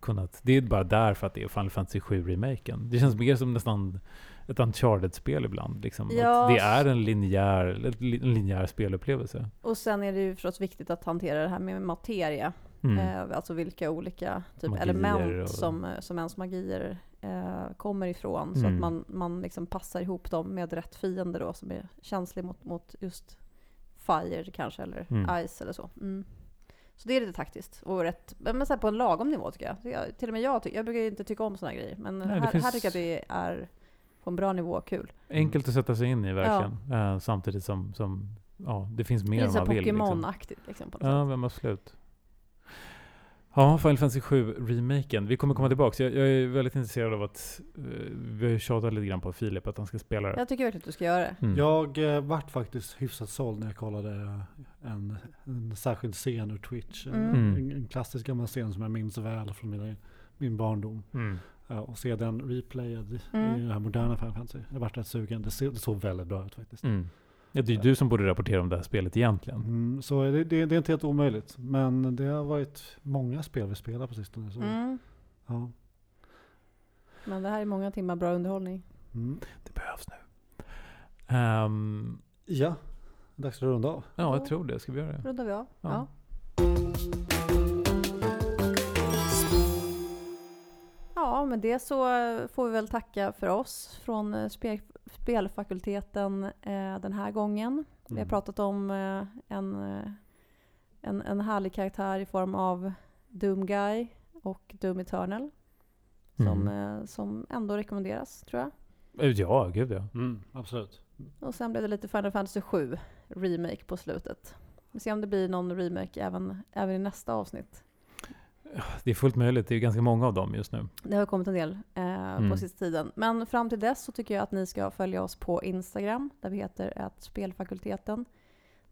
kunnat... Det är bara där för att det är Final Fantasy 7-remaken. Det känns mer som nästan ett Uncharted-spel ibland. Liksom. Ja. Att det är en linjär, en linjär spelupplevelse. Och sen är det ju förstås viktigt att hantera det här med materia. Mm. Eh, alltså vilka olika typ Magier element och- som, som ens magier eh, kommer ifrån. Så Mm. att man, man liksom passar ihop dem med rätt fiende då som är känslig mot, mot just fire kanske eller Mm. ice eller så. Mm. Så det är lite taktiskt och rätt, men så på en lagom nivå tycker jag. Så jag till och med jag, jag brukar inte tycka om sådana grejer. Men Nej, här, finns- här tycker jag att det är på en bra nivå kul. Enkelt att sätta sig in i verkligen. Eh, samtidigt som, som ja, det finns mer Det är än så man vill. Liksom. Pokémon-aktigt liksom. på något Ja, sätt. men absolut. Ja, Final Fantasy 7 remaken. Vi kommer komma tillbaka. Jag, jag är väldigt intresserad av att eh, vi har ju tjatat lite grann på Filip att han ska spela det. Jag tycker verkligen att du ska göra det. Mm. Jag eh, vart faktiskt hyfsat såld när jag kollade en, en särskild scen ur Twitch. En, Mm. en, en klassisk gammal scen som jag minns väl från min, min barndom. Mm. Ja, och se den replayad Mm. i den här moderna Final Fantasy. Jag vart rätt sugen. Det, ser, det såg väldigt bra ut faktiskt. Ja, det är ju du som borde rapportera om det här spelet egentligen. Mm, så det, det, det är inte helt omöjligt. Men det har varit många spel vi spelar på sistone. Så, Mm. ja. Men det här är många timmar bra underhållning. Mm. Det behövs nu. Ehm, ja, dags att runda av. ja, jag tror det. Ska vi göra det? Rundar vi av. Ja. Ja. Ja, med det så får vi väl tacka för oss från spelfakulteten eh, den här gången. Vi har Mm. pratat om eh, en, eh, en, en härlig karaktär i form av Doom Guy och Doom Eternal. Som, Mm. eh, som ändå rekommenderas, tror jag. Eh, Ja, gud ja. Mm, absolut. Och sen blev det lite Final Fantasy 7 remake på slutet. Vi ser om det blir någon remake även, även i nästa avsnitt. Det är fullt möjligt. Det är ganska många av dem just nu. Det har kommit en del eh, Mm. på sista tiden. Men fram till dess så tycker jag att ni ska följa oss på Instagram där vi heter att spelfakulteten.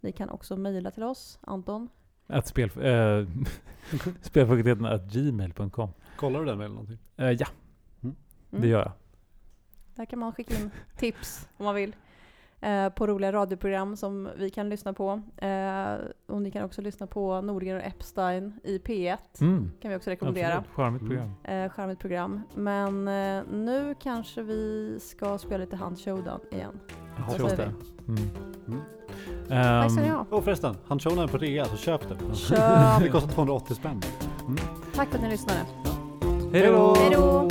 Ni kan också mejla till oss, Anton. Att spel, äh, *laughs* spelfakulteten at gmail.com. Kollar du den med någonting? Eh, ja, Mm. det gör jag. Där kan man skicka in tips om man vill. Eh, på roliga radioprogram som vi kan lyssna på. Eh, och ni kan också lyssna på Nordgren och Epstein i P1. Mm. Kan vi också rekommendera. Absolut. Charmigt program. Eh, charmigt program. Men eh, nu kanske vi ska spela lite Hunt Showdown igen. Jag hoppas det. Mm. Mm. Tack ska ni Ehm, ha. Och förresten, han shownar på rea så köp det. Köp. *laughs* Det kostar 280 spänn. Tack för att ni lyssnade. Hej då! Hej då!